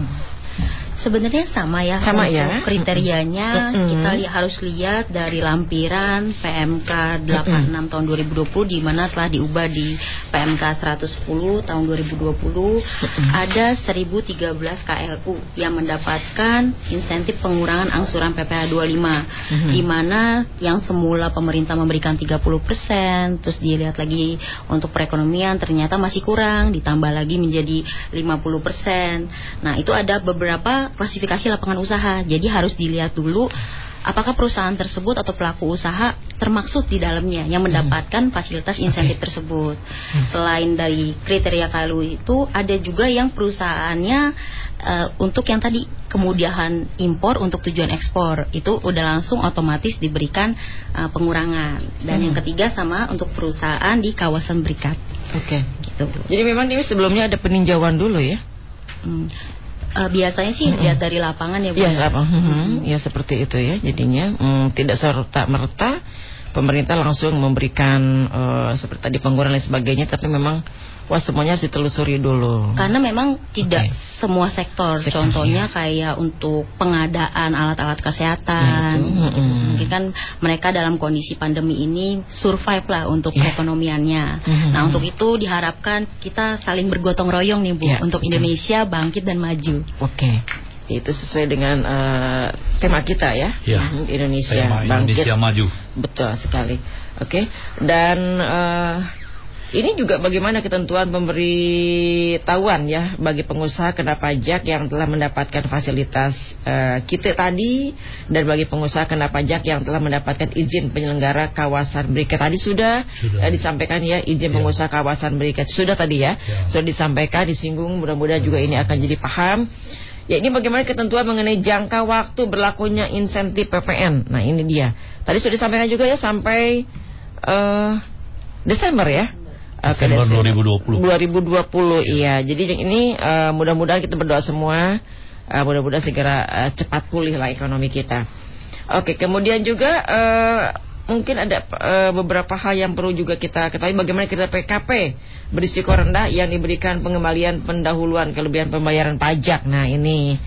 Sebenarnya sama ya sama ya kriterianya mm -hmm. kita li harus lihat dari lampiran PMK 86 mm -hmm. tahun 2020 di mana telah diubah di PMK 110 tahun 2020 mm -hmm. ada 1013 KLU yang mendapatkan insentif pengurangan angsuran PPh 25 mm -hmm. di mana yang semula pemerintah memberikan 30% terus dilihat lagi untuk perekonomian ternyata masih kurang ditambah lagi menjadi 50%. Nah, itu ada beberapa klasifikasi lapangan usaha. Jadi harus dilihat dulu apakah perusahaan tersebut atau pelaku usaha termaksud di dalamnya yang mendapatkan fasilitas insentif tersebut. Hmm. Selain dari kriteria KLU itu ada juga yang perusahaannya uh, untuk yang tadi kemudahan impor untuk tujuan ekspor itu udah langsung otomatis diberikan uh, pengurangan. Dan hmm. yang ketiga sama untuk perusahaan di kawasan berikat. Oke. Okay. Gitu. Jadi memang ini sebelumnya ada peninjauan dulu ya. Hmm. Uh, biasanya sih lihat dari lapangan ya Bu. Ya, lapang. Hmm. ya seperti itu ya. Jadinya hmm, tidak serta merta pemerintah langsung memberikan uh, seperti tadi pengurangan dan sebagainya tapi memang Wah semuanya harus ditelusuri dulu. Karena memang tidak okay. semua sektor. sektor. Contohnya ya. kayak untuk pengadaan alat-alat kesehatan. Ya, gitu. Mungkin kan mereka dalam kondisi pandemi ini survive lah untuk ya. perekonomiannya. Hmm. Nah untuk itu diharapkan kita saling bergotong royong nih Bu. Ya, untuk betul. Indonesia bangkit dan maju. Oke. Okay itu sesuai dengan uh, tema kita ya, ya Indonesia tema bangkit Indonesia maju betul sekali oke okay. dan uh, ini juga bagaimana ketentuan pemberitahuan ya bagi pengusaha kena pajak yang telah mendapatkan fasilitas uh, kita tadi dan bagi pengusaha kena pajak yang telah mendapatkan izin penyelenggara kawasan berikat tadi sudah, sudah. Uh, disampaikan ya izin ya. pengusaha kawasan berikat sudah tadi ya, ya. sudah disampaikan disinggung mudah-mudahan juga ini akan jadi paham. Ya ini bagaimana ketentuan mengenai jangka waktu berlakunya insentif PPN. Nah ini dia. Tadi sudah disampaikan juga ya sampai uh, Desember ya. Desember 2020. 2020 iya. Jadi ini uh, mudah-mudahan kita berdoa semua uh, mudah-mudahan segera uh, cepat pulih lah ekonomi kita. Oke, kemudian juga uh, mungkin ada uh, beberapa hal yang perlu juga kita ketahui bagaimana kita PKP berisiko rendah yang diberikan pengembalian pendahuluan kelebihan pembayaran pajak. Nah, ini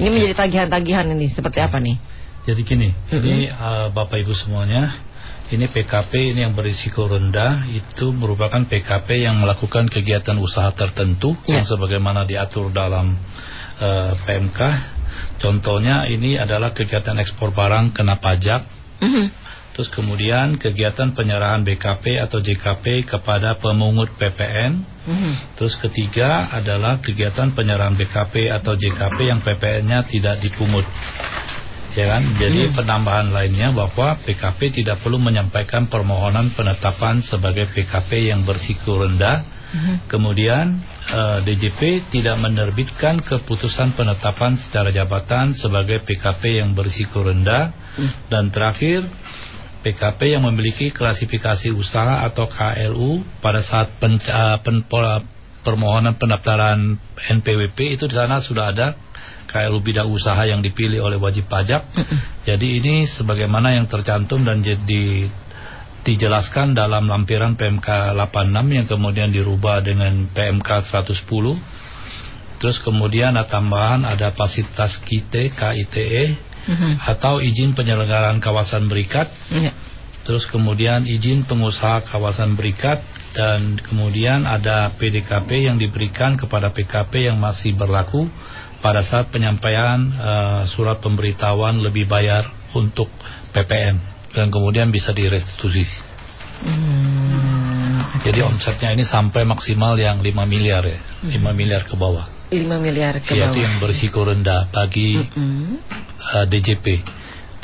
ini menjadi tagihan-tagihan ini seperti apa nih? Jadi gini, mm -hmm. ini uh, Bapak Ibu semuanya ini PKP ini yang berisiko rendah itu merupakan PKP yang melakukan kegiatan usaha tertentu ya. yang sebagaimana diatur dalam uh, eh, PMK. Contohnya ini adalah kegiatan ekspor barang kena pajak. Mm -hmm. Terus kemudian kegiatan penyerahan BKP atau JKP kepada pemungut PPN. Mm -hmm. Terus ketiga adalah kegiatan penyerahan BKP atau JKP yang PPN-nya tidak dipungut ya kan? Jadi hmm. penambahan lainnya bahwa PKP tidak perlu menyampaikan permohonan penetapan sebagai PKP yang bersiko rendah. Hmm. Kemudian uh, eh, DJP tidak menerbitkan keputusan penetapan secara jabatan sebagai PKP yang berisiko rendah. Hmm. Dan terakhir PKP yang memiliki klasifikasi usaha atau KLU pada saat pen, uh, pen, permohonan pendaftaran NPWP itu di sana sudah ada KLU bidang usaha yang dipilih oleh wajib pajak. Jadi ini sebagaimana yang tercantum dan jadi dijelaskan dalam lampiran PMK 86 yang kemudian dirubah dengan PMK 110. Terus kemudian ada tambahan ada fasilitas KITE, KITE atau izin penyelenggaraan kawasan berikat. Iya. Terus kemudian izin pengusaha kawasan berikat dan kemudian ada PDKP yang diberikan kepada PKP yang masih berlaku pada saat penyampaian uh, surat pemberitahuan lebih bayar untuk PPN dan kemudian bisa direstitusi. Hmm. Jadi omsetnya ini sampai maksimal yang 5 miliar ya, hmm. 5 miliar ke bawah. 5 miliar ke bawah. Itu yang berisiko rendah bagi hmm. uh, DJP,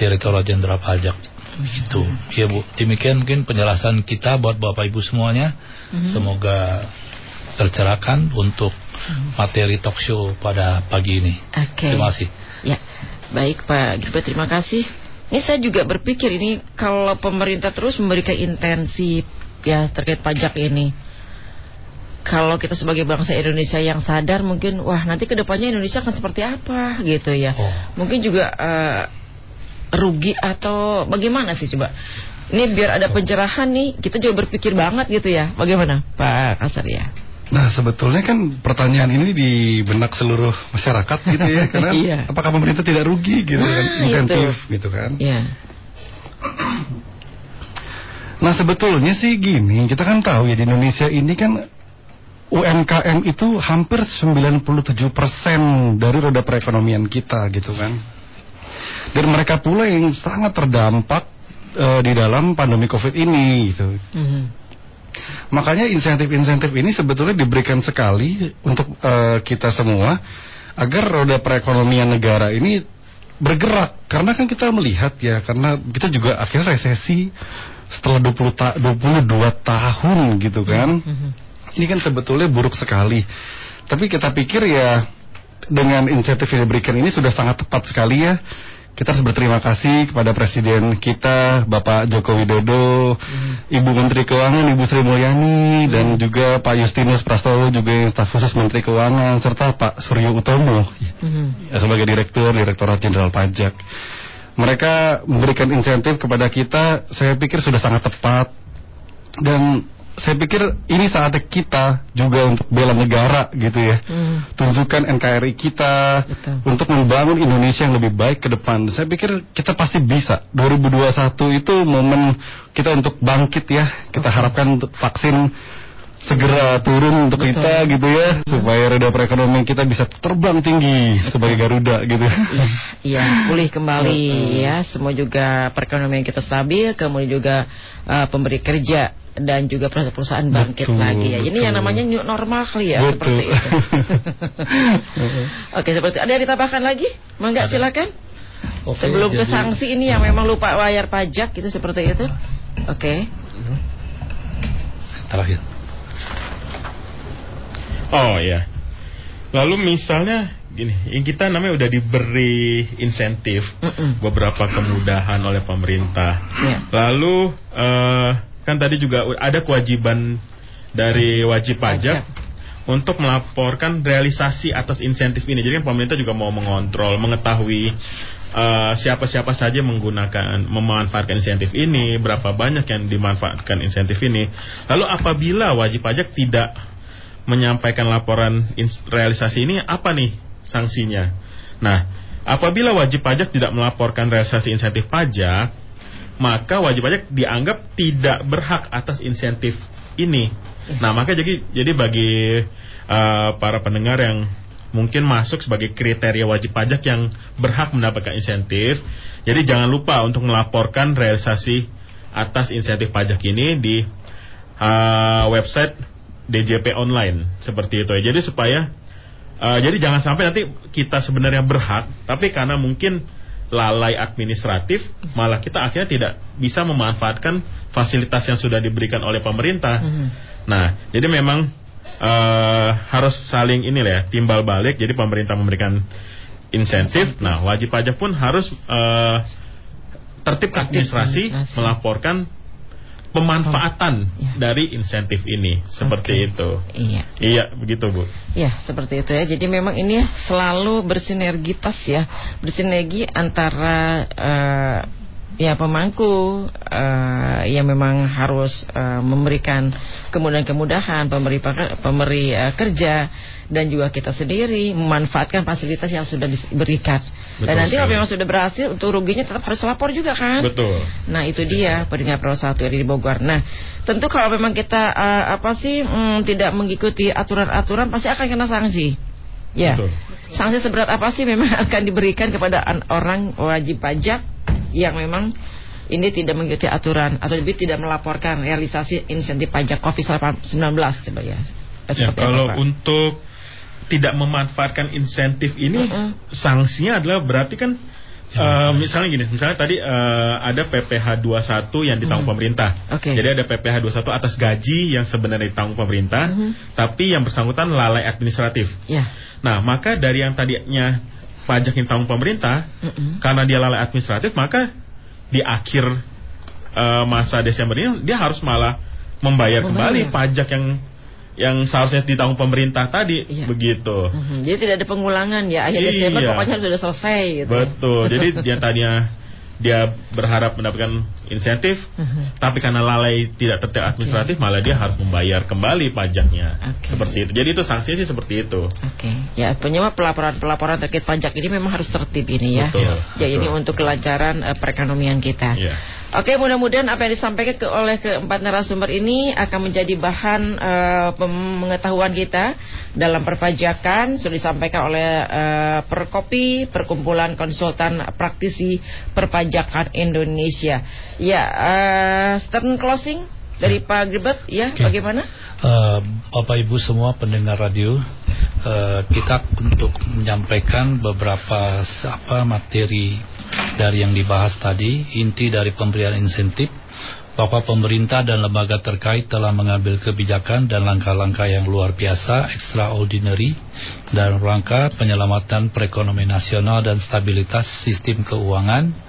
Direktorat Jenderal Pajak. Gitu. Ya Bu, demikian mungkin penjelasan kita buat Bapak Ibu semuanya. Hmm. Semoga tercerahkan untuk hmm. Materi talk show pada pagi ini. Okay. Terima kasih. Ya, baik Pak Gilbert, terima kasih. Ini saya juga berpikir ini kalau pemerintah terus memberikan intensi ya terkait pajak ini. Kalau kita sebagai bangsa Indonesia yang sadar mungkin wah nanti ke depannya Indonesia akan seperti apa gitu ya. Oh. Mungkin juga uh, rugi atau bagaimana sih coba. Ini biar ada pencerahan nih kita juga berpikir banget gitu ya. Bagaimana Pak Kasar ya? Nah sebetulnya kan pertanyaan ini di benak seluruh masyarakat gitu ya (laughs) karena iya. apakah pemerintah tidak rugi gitu kan nah, insentif itu. gitu kan? Iya. (clears throat) Nah sebetulnya sih gini kita kan tahu ya di Indonesia ini kan UMKM itu hampir 97% dari roda perekonomian kita gitu kan. Dan mereka pula yang sangat terdampak uh, di dalam pandemi Covid ini gitu. Mm -hmm. Makanya insentif-insentif ini sebetulnya diberikan sekali untuk uh, kita semua agar roda perekonomian negara ini bergerak karena kan kita melihat ya karena kita juga akhirnya resesi setelah 20 ta 22 tahun gitu kan. Mm -hmm. Ini kan sebetulnya buruk sekali. Tapi kita pikir ya dengan insentif yang diberikan ini sudah sangat tepat sekali ya kita harus berterima kasih kepada Presiden kita Bapak Joko Widodo, hmm. Ibu Menteri Keuangan Ibu Sri Mulyani hmm. dan juga Pak Justinus Prastowo juga yang staf khusus Menteri Keuangan serta Pak Suryo Utomo hmm. sebagai Direktur Direktorat Jenderal Pajak. Mereka memberikan insentif kepada kita, saya pikir sudah sangat tepat dan saya pikir ini saatnya kita juga untuk bela negara gitu ya. Hmm. Tunjukkan NKRI kita Betul. untuk membangun Indonesia yang lebih baik ke depan. Saya pikir kita pasti bisa. 2021 itu momen kita untuk bangkit ya. Kita okay. harapkan vaksin segera turun untuk Betul. kita gitu ya hmm. supaya roda perekonomian kita bisa terbang tinggi sebagai Garuda gitu. Iya, ya, pulih kembali ya. Semua juga perekonomian kita stabil, kemudian juga uh, pemberi kerja dan juga perusahaan bangkit betul, lagi ya. Ini betul. yang namanya new normal kali ya betul. seperti itu. (laughs) Oke, seperti ada yang ditambahkan lagi? Mangga silakan. Oke, Sebelum jadi, ke sanksi ini yang memang lupa bayar pajak itu seperti itu. Oke. Terakhir. Oh ya. Lalu misalnya gini, yang kita namanya udah diberi insentif mm -mm. beberapa kemudahan oleh pemerintah. Yeah. Lalu uh, kan tadi juga ada kewajiban dari wajib pajak untuk melaporkan realisasi atas insentif ini. Jadi kan pemerintah juga mau mengontrol, mengetahui eh, siapa-siapa uh, saja menggunakan memanfaatkan insentif ini, berapa banyak yang dimanfaatkan insentif ini. Lalu apabila wajib pajak tidak menyampaikan laporan realisasi ini, apa nih sanksinya? Nah, apabila wajib pajak tidak melaporkan realisasi insentif pajak, maka wajib pajak dianggap tidak berhak atas insentif ini. Nah, maka jadi jadi bagi uh, para pendengar yang mungkin masuk sebagai kriteria wajib pajak yang berhak mendapatkan insentif, jadi jangan lupa untuk melaporkan realisasi atas insentif pajak ini di uh, website DJP online seperti itu. Jadi supaya uh, jadi jangan sampai nanti kita sebenarnya berhak, tapi karena mungkin lalai administratif, malah kita akhirnya tidak bisa memanfaatkan fasilitas yang sudah diberikan oleh pemerintah. Mm. Nah, jadi memang uh, harus saling ini ya, timbal balik. Jadi pemerintah memberikan insentif, nah wajib pajak pun harus uh, tertib administrasi melaporkan pemanfaatan ya. dari insentif ini seperti okay. itu. Iya. Iya, begitu Bu. Iya, seperti itu ya. Jadi memang ini selalu bersinergitas ya, bersinergi antara uh, ya pemangku uh, yang memang harus uh, memberikan kemudahan-kemudahan pemberi pemberi uh, kerja dan juga kita sendiri memanfaatkan fasilitas yang sudah diberikan. Betul dan nanti kalau memang sudah berhasil untuk ruginya tetap harus lapor juga kan? Betul. Nah itu dia pendengar Pro satu di Bogor. Nah tentu kalau memang kita uh, apa sih mm, tidak mengikuti aturan-aturan pasti akan kena sanksi. Ya. Betul. Sanksi seberat apa sih memang (laughs) akan diberikan kepada orang wajib pajak yang memang ini tidak mengikuti aturan atau lebih tidak melaporkan realisasi insentif pajak COVID-19 coba ya. Ya, kalau apa, untuk tidak memanfaatkan insentif ini uh -uh. sanksinya adalah berarti kan Uh, misalnya gini, misalnya tadi uh, ada PPh 21 yang ditanggung hmm. pemerintah. Okay. Jadi ada PPh 21 atas gaji yang sebenarnya ditanggung pemerintah, hmm. tapi yang bersangkutan lalai administratif. Yeah. Nah, maka dari yang tadinya pajak yang ditanggung pemerintah, hmm. karena dia lalai administratif, maka di akhir uh, masa Desember ini dia harus malah membayar, membayar. kembali pajak yang yang seharusnya ditanggung pemerintah tadi iya. begitu. Mm-hmm. Jadi tidak ada pengulangan ya akhir iya. Desember pokoknya sudah selesai gitu. Betul. Jadi (laughs) dia tadinya dia berharap mendapatkan insentif, uh-huh. tapi karena lalai tidak tertib administratif, okay. malah dia harus membayar kembali pajaknya. Okay. Seperti itu. Jadi itu sanksinya sih seperti itu. Oke. Okay. Ya, penyebab pelaporan-pelaporan terkait pajak ini memang harus tertib ini ya. Betul. Ya, ya ini untuk kelancaran uh, perekonomian kita. Yeah. Oke, mudah-mudahan apa yang disampaikan ke, oleh keempat narasumber ini akan menjadi bahan uh, pengetahuan kita dalam perpajakan. Sudah disampaikan oleh uh, Perkopi, Perkumpulan Konsultan Praktisi Perpajakan Indonesia. Ya, uh, stern closing dari Pak Gilbert, ya, okay. bagaimana? Uh, Bapak Ibu semua pendengar radio, uh, kita untuk menyampaikan beberapa apa materi dari yang dibahas tadi, inti dari pemberian insentif bahwa pemerintah dan lembaga terkait telah mengambil kebijakan dan langkah-langkah yang luar biasa, extraordinary, dalam rangka penyelamatan perekonomian nasional dan stabilitas sistem keuangan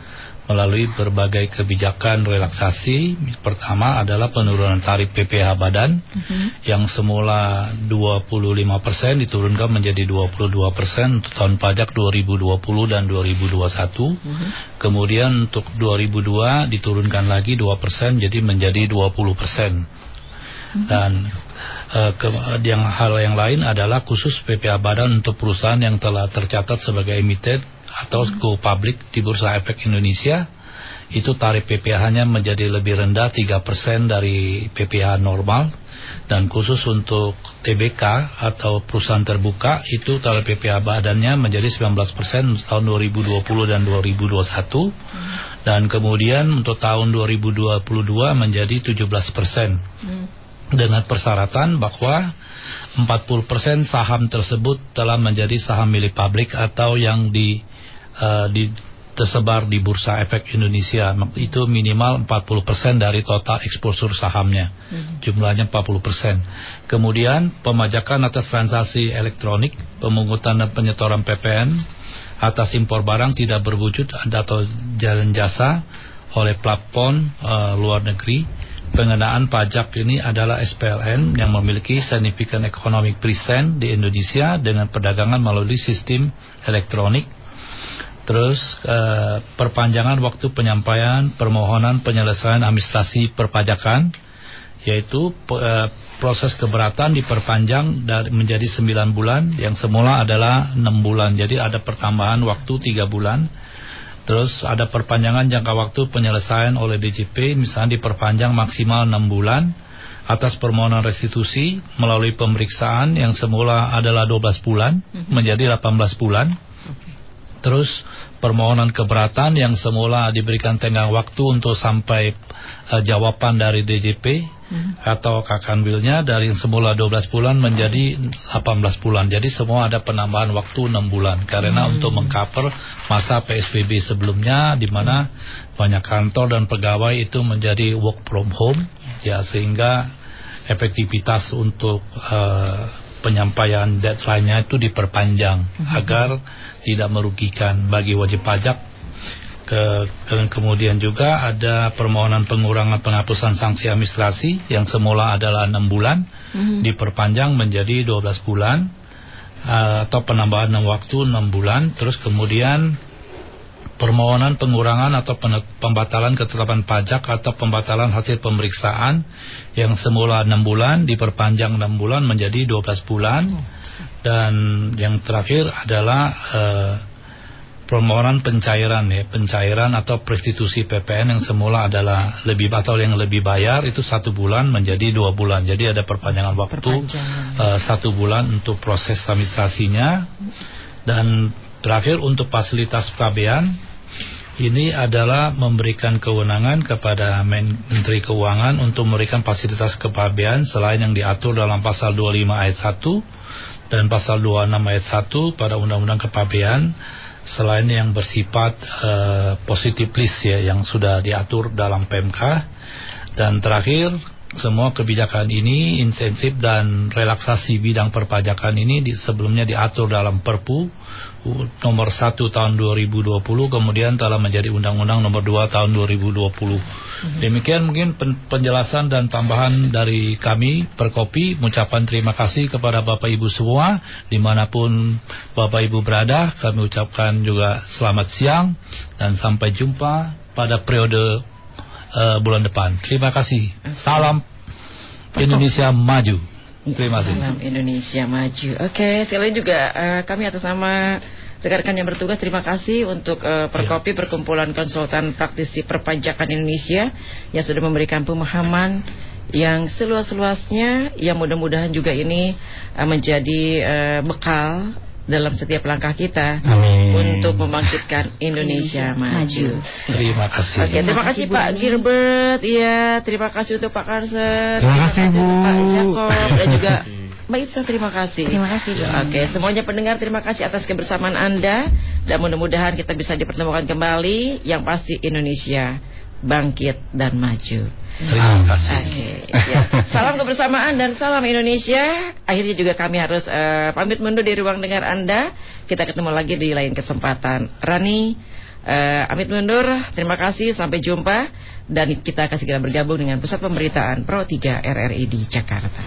melalui berbagai kebijakan relaksasi. Pertama adalah penurunan tarif PPh badan uh mhm. -huh. yang semula 25% diturunkan menjadi 22% untuk tahun pajak 2020 dan 2021. Uh -huh. Kemudian untuk 2002 diturunkan lagi 2% jadi menjadi 20%. Uh -huh. Dan uh, ke, yang hal yang lain adalah khusus PPh badan untuk perusahaan yang telah tercatat sebagai emiten atau go public di Bursa Efek Indonesia itu tarif PPh-nya menjadi lebih rendah 3% dari PPh normal dan khusus untuk TBK atau perusahaan terbuka itu tarif PPh badannya menjadi 19% tahun 2020 dan 2021 dan kemudian untuk tahun 2022 menjadi 17% hmm. dengan persyaratan bahwa 40% saham tersebut telah menjadi saham milik publik atau yang di uh, di, tersebar di Bursa Efek Indonesia. Itu minimal 40% dari total eksposur sahamnya. Hmm. jumlahnya 40% kemudian pemajakan atas transaksi elektronik pemungutan dan penyetoran PPN atas impor barang tidak berwujud atau jalan jasa oleh platform uh, luar negeri. Pengenaan pajak ini adalah SPLN yang memiliki significant economic present di Indonesia dengan perdagangan melalui sistem elektronik Terus uh, perpanjangan waktu penyampaian permohonan penyelesaian administrasi perpajakan yaitu uh, proses keberatan diperpanjang dari menjadi 9 bulan yang semula adalah 6 bulan. Jadi ada pertambahan waktu 3 bulan. Terus ada perpanjangan jangka waktu penyelesaian oleh DJP misalnya diperpanjang maksimal 6 bulan atas permohonan restitusi melalui pemeriksaan yang semula adalah 12 bulan mhm. menjadi 18 bulan. Terus permohonan keberatan yang semula diberikan tenggang waktu untuk sampai uh, jawaban dari DJP hmm. atau kakanwilnya dari yang semula 12 bulan menjadi 18 bulan. Jadi semua ada penambahan waktu 6 bulan karena hmm. untuk mengcover masa PSBB sebelumnya di mana banyak kantor dan pegawai itu menjadi work from home ya sehingga efektivitas untuk uh, penyampaian deadline-nya itu diperpanjang -huh. agar tidak merugikan bagi wajib pajak. Ke, ke, kemudian juga ada permohonan pengurangan penghapusan sanksi administrasi yang semula adalah enam bulan uh -huh. diperpanjang menjadi 12 bulan uh, atau penambahan waktu enam bulan terus kemudian permohonan pengurangan atau pembatalan ketetapan pajak atau pembatalan hasil pemeriksaan yang semula 6 bulan diperpanjang 6 bulan menjadi 12 bulan dan yang terakhir adalah uh, permohonan pencairan ya pencairan atau restitusi PPN yang semula adalah lebih atau yang lebih bayar itu satu bulan menjadi dua bulan. Jadi ada perpanjangan waktu perpanjangan. Uh, satu bulan untuk proses administrasinya. Dan terakhir untuk fasilitas pabean ini adalah memberikan kewenangan kepada Menteri Keuangan untuk memberikan fasilitas kepabean selain yang diatur dalam pasal 25 ayat 1 dan pasal 26 ayat 1 pada Undang-Undang Kepabean selain yang bersifat uh, positif list ya yang sudah diatur dalam PMK dan terakhir semua kebijakan ini insentif dan relaksasi bidang perpajakan ini di, sebelumnya diatur dalam Perpu nomor 1 tahun 2020 kemudian telah menjadi undang-undang nomor 2 tahun 2020 mhm. demikian mungkin pen, penjelasan dan tambahan dari kami Perkopi. Ucapan terima kasih kepada Bapak Ibu semua. Di mana pun Bapak Ibu berada kami ucapkan juga selamat siang dan sampai jumpa pada periode uh, bulan depan terima kasih salam Indonesia maju Terima kasih. Salam Indonesia maju. Oke, okay, sekali juga uh, kami atas nama rekan-rekan yang bertugas terima kasih untuk uh, Perkopi ya. Perkumpulan Konsultan Praktisi Perpajakan Indonesia yang sudah memberikan pemahaman yang seluas-luasnya yang mudah-mudahan juga ini uh, menjadi uh, bekal dalam setiap langkah kita Amin. untuk membangkitkan Indonesia maju. Terima kasih. Oke, terima kasih Pak Gilbert. Iya, terima kasih untuk Pak Karsen. Terima, kasih Bu. Pak Jakob dan juga Mbak Itza terima kasih. Terima kasih. Ya, Oke, semuanya pendengar terima kasih atas kebersamaan Anda dan mudah-mudahan kita bisa dipertemukan kembali yang pasti Indonesia bangkit dan maju. Terima kasih. Okay, ya. Salam kebersamaan dan salam Indonesia. Akhirnya juga kami harus uh, pamit mundur di ruang dengar Anda. Kita ketemu lagi di lain kesempatan. Rani, uh, amit mundur. Terima kasih. Sampai jumpa. Dan kita akan segera bergabung dengan Pusat Pemberitaan Pro 3 RRI di Jakarta.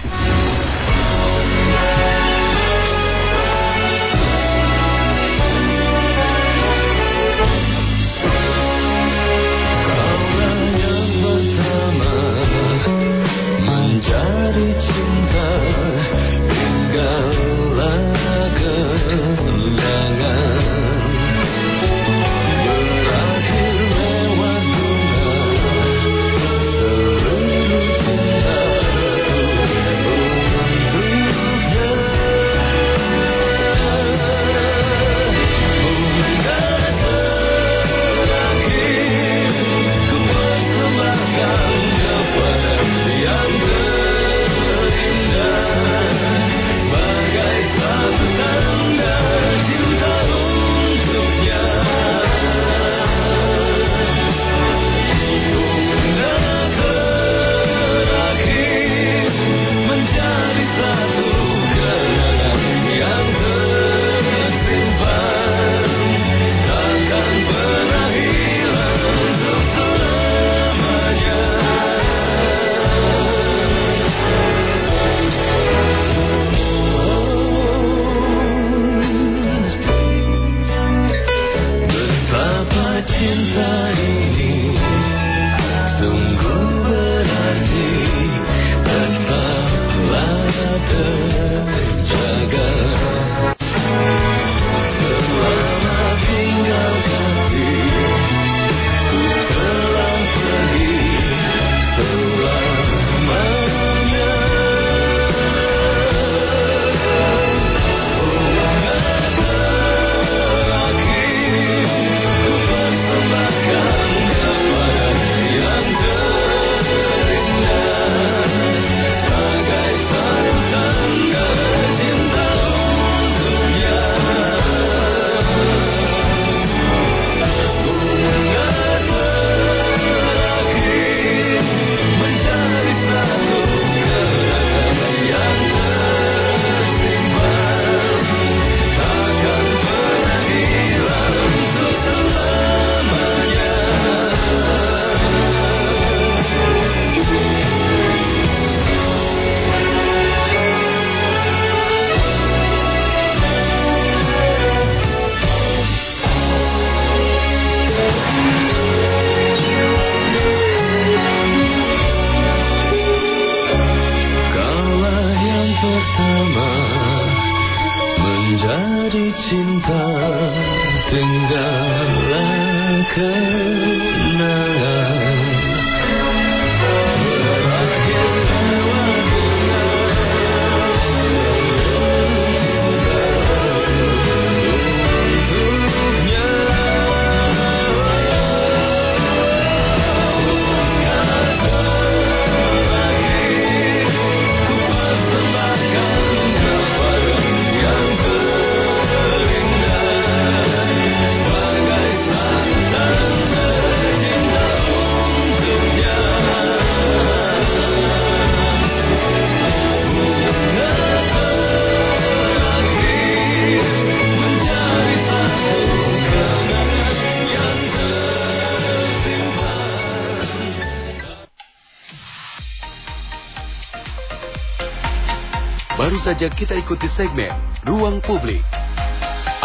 Saja kita ikuti segmen Ruang Publik.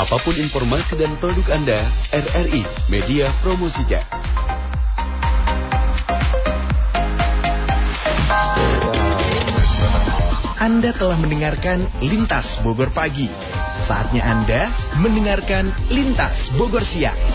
Apa pun informasi dan produk Anda, RRI Media Promosinya. Anda telah mendengarkan Lintas Bogor Pagi. Saatnya Anda mendengarkan Lintas Bogor Siang.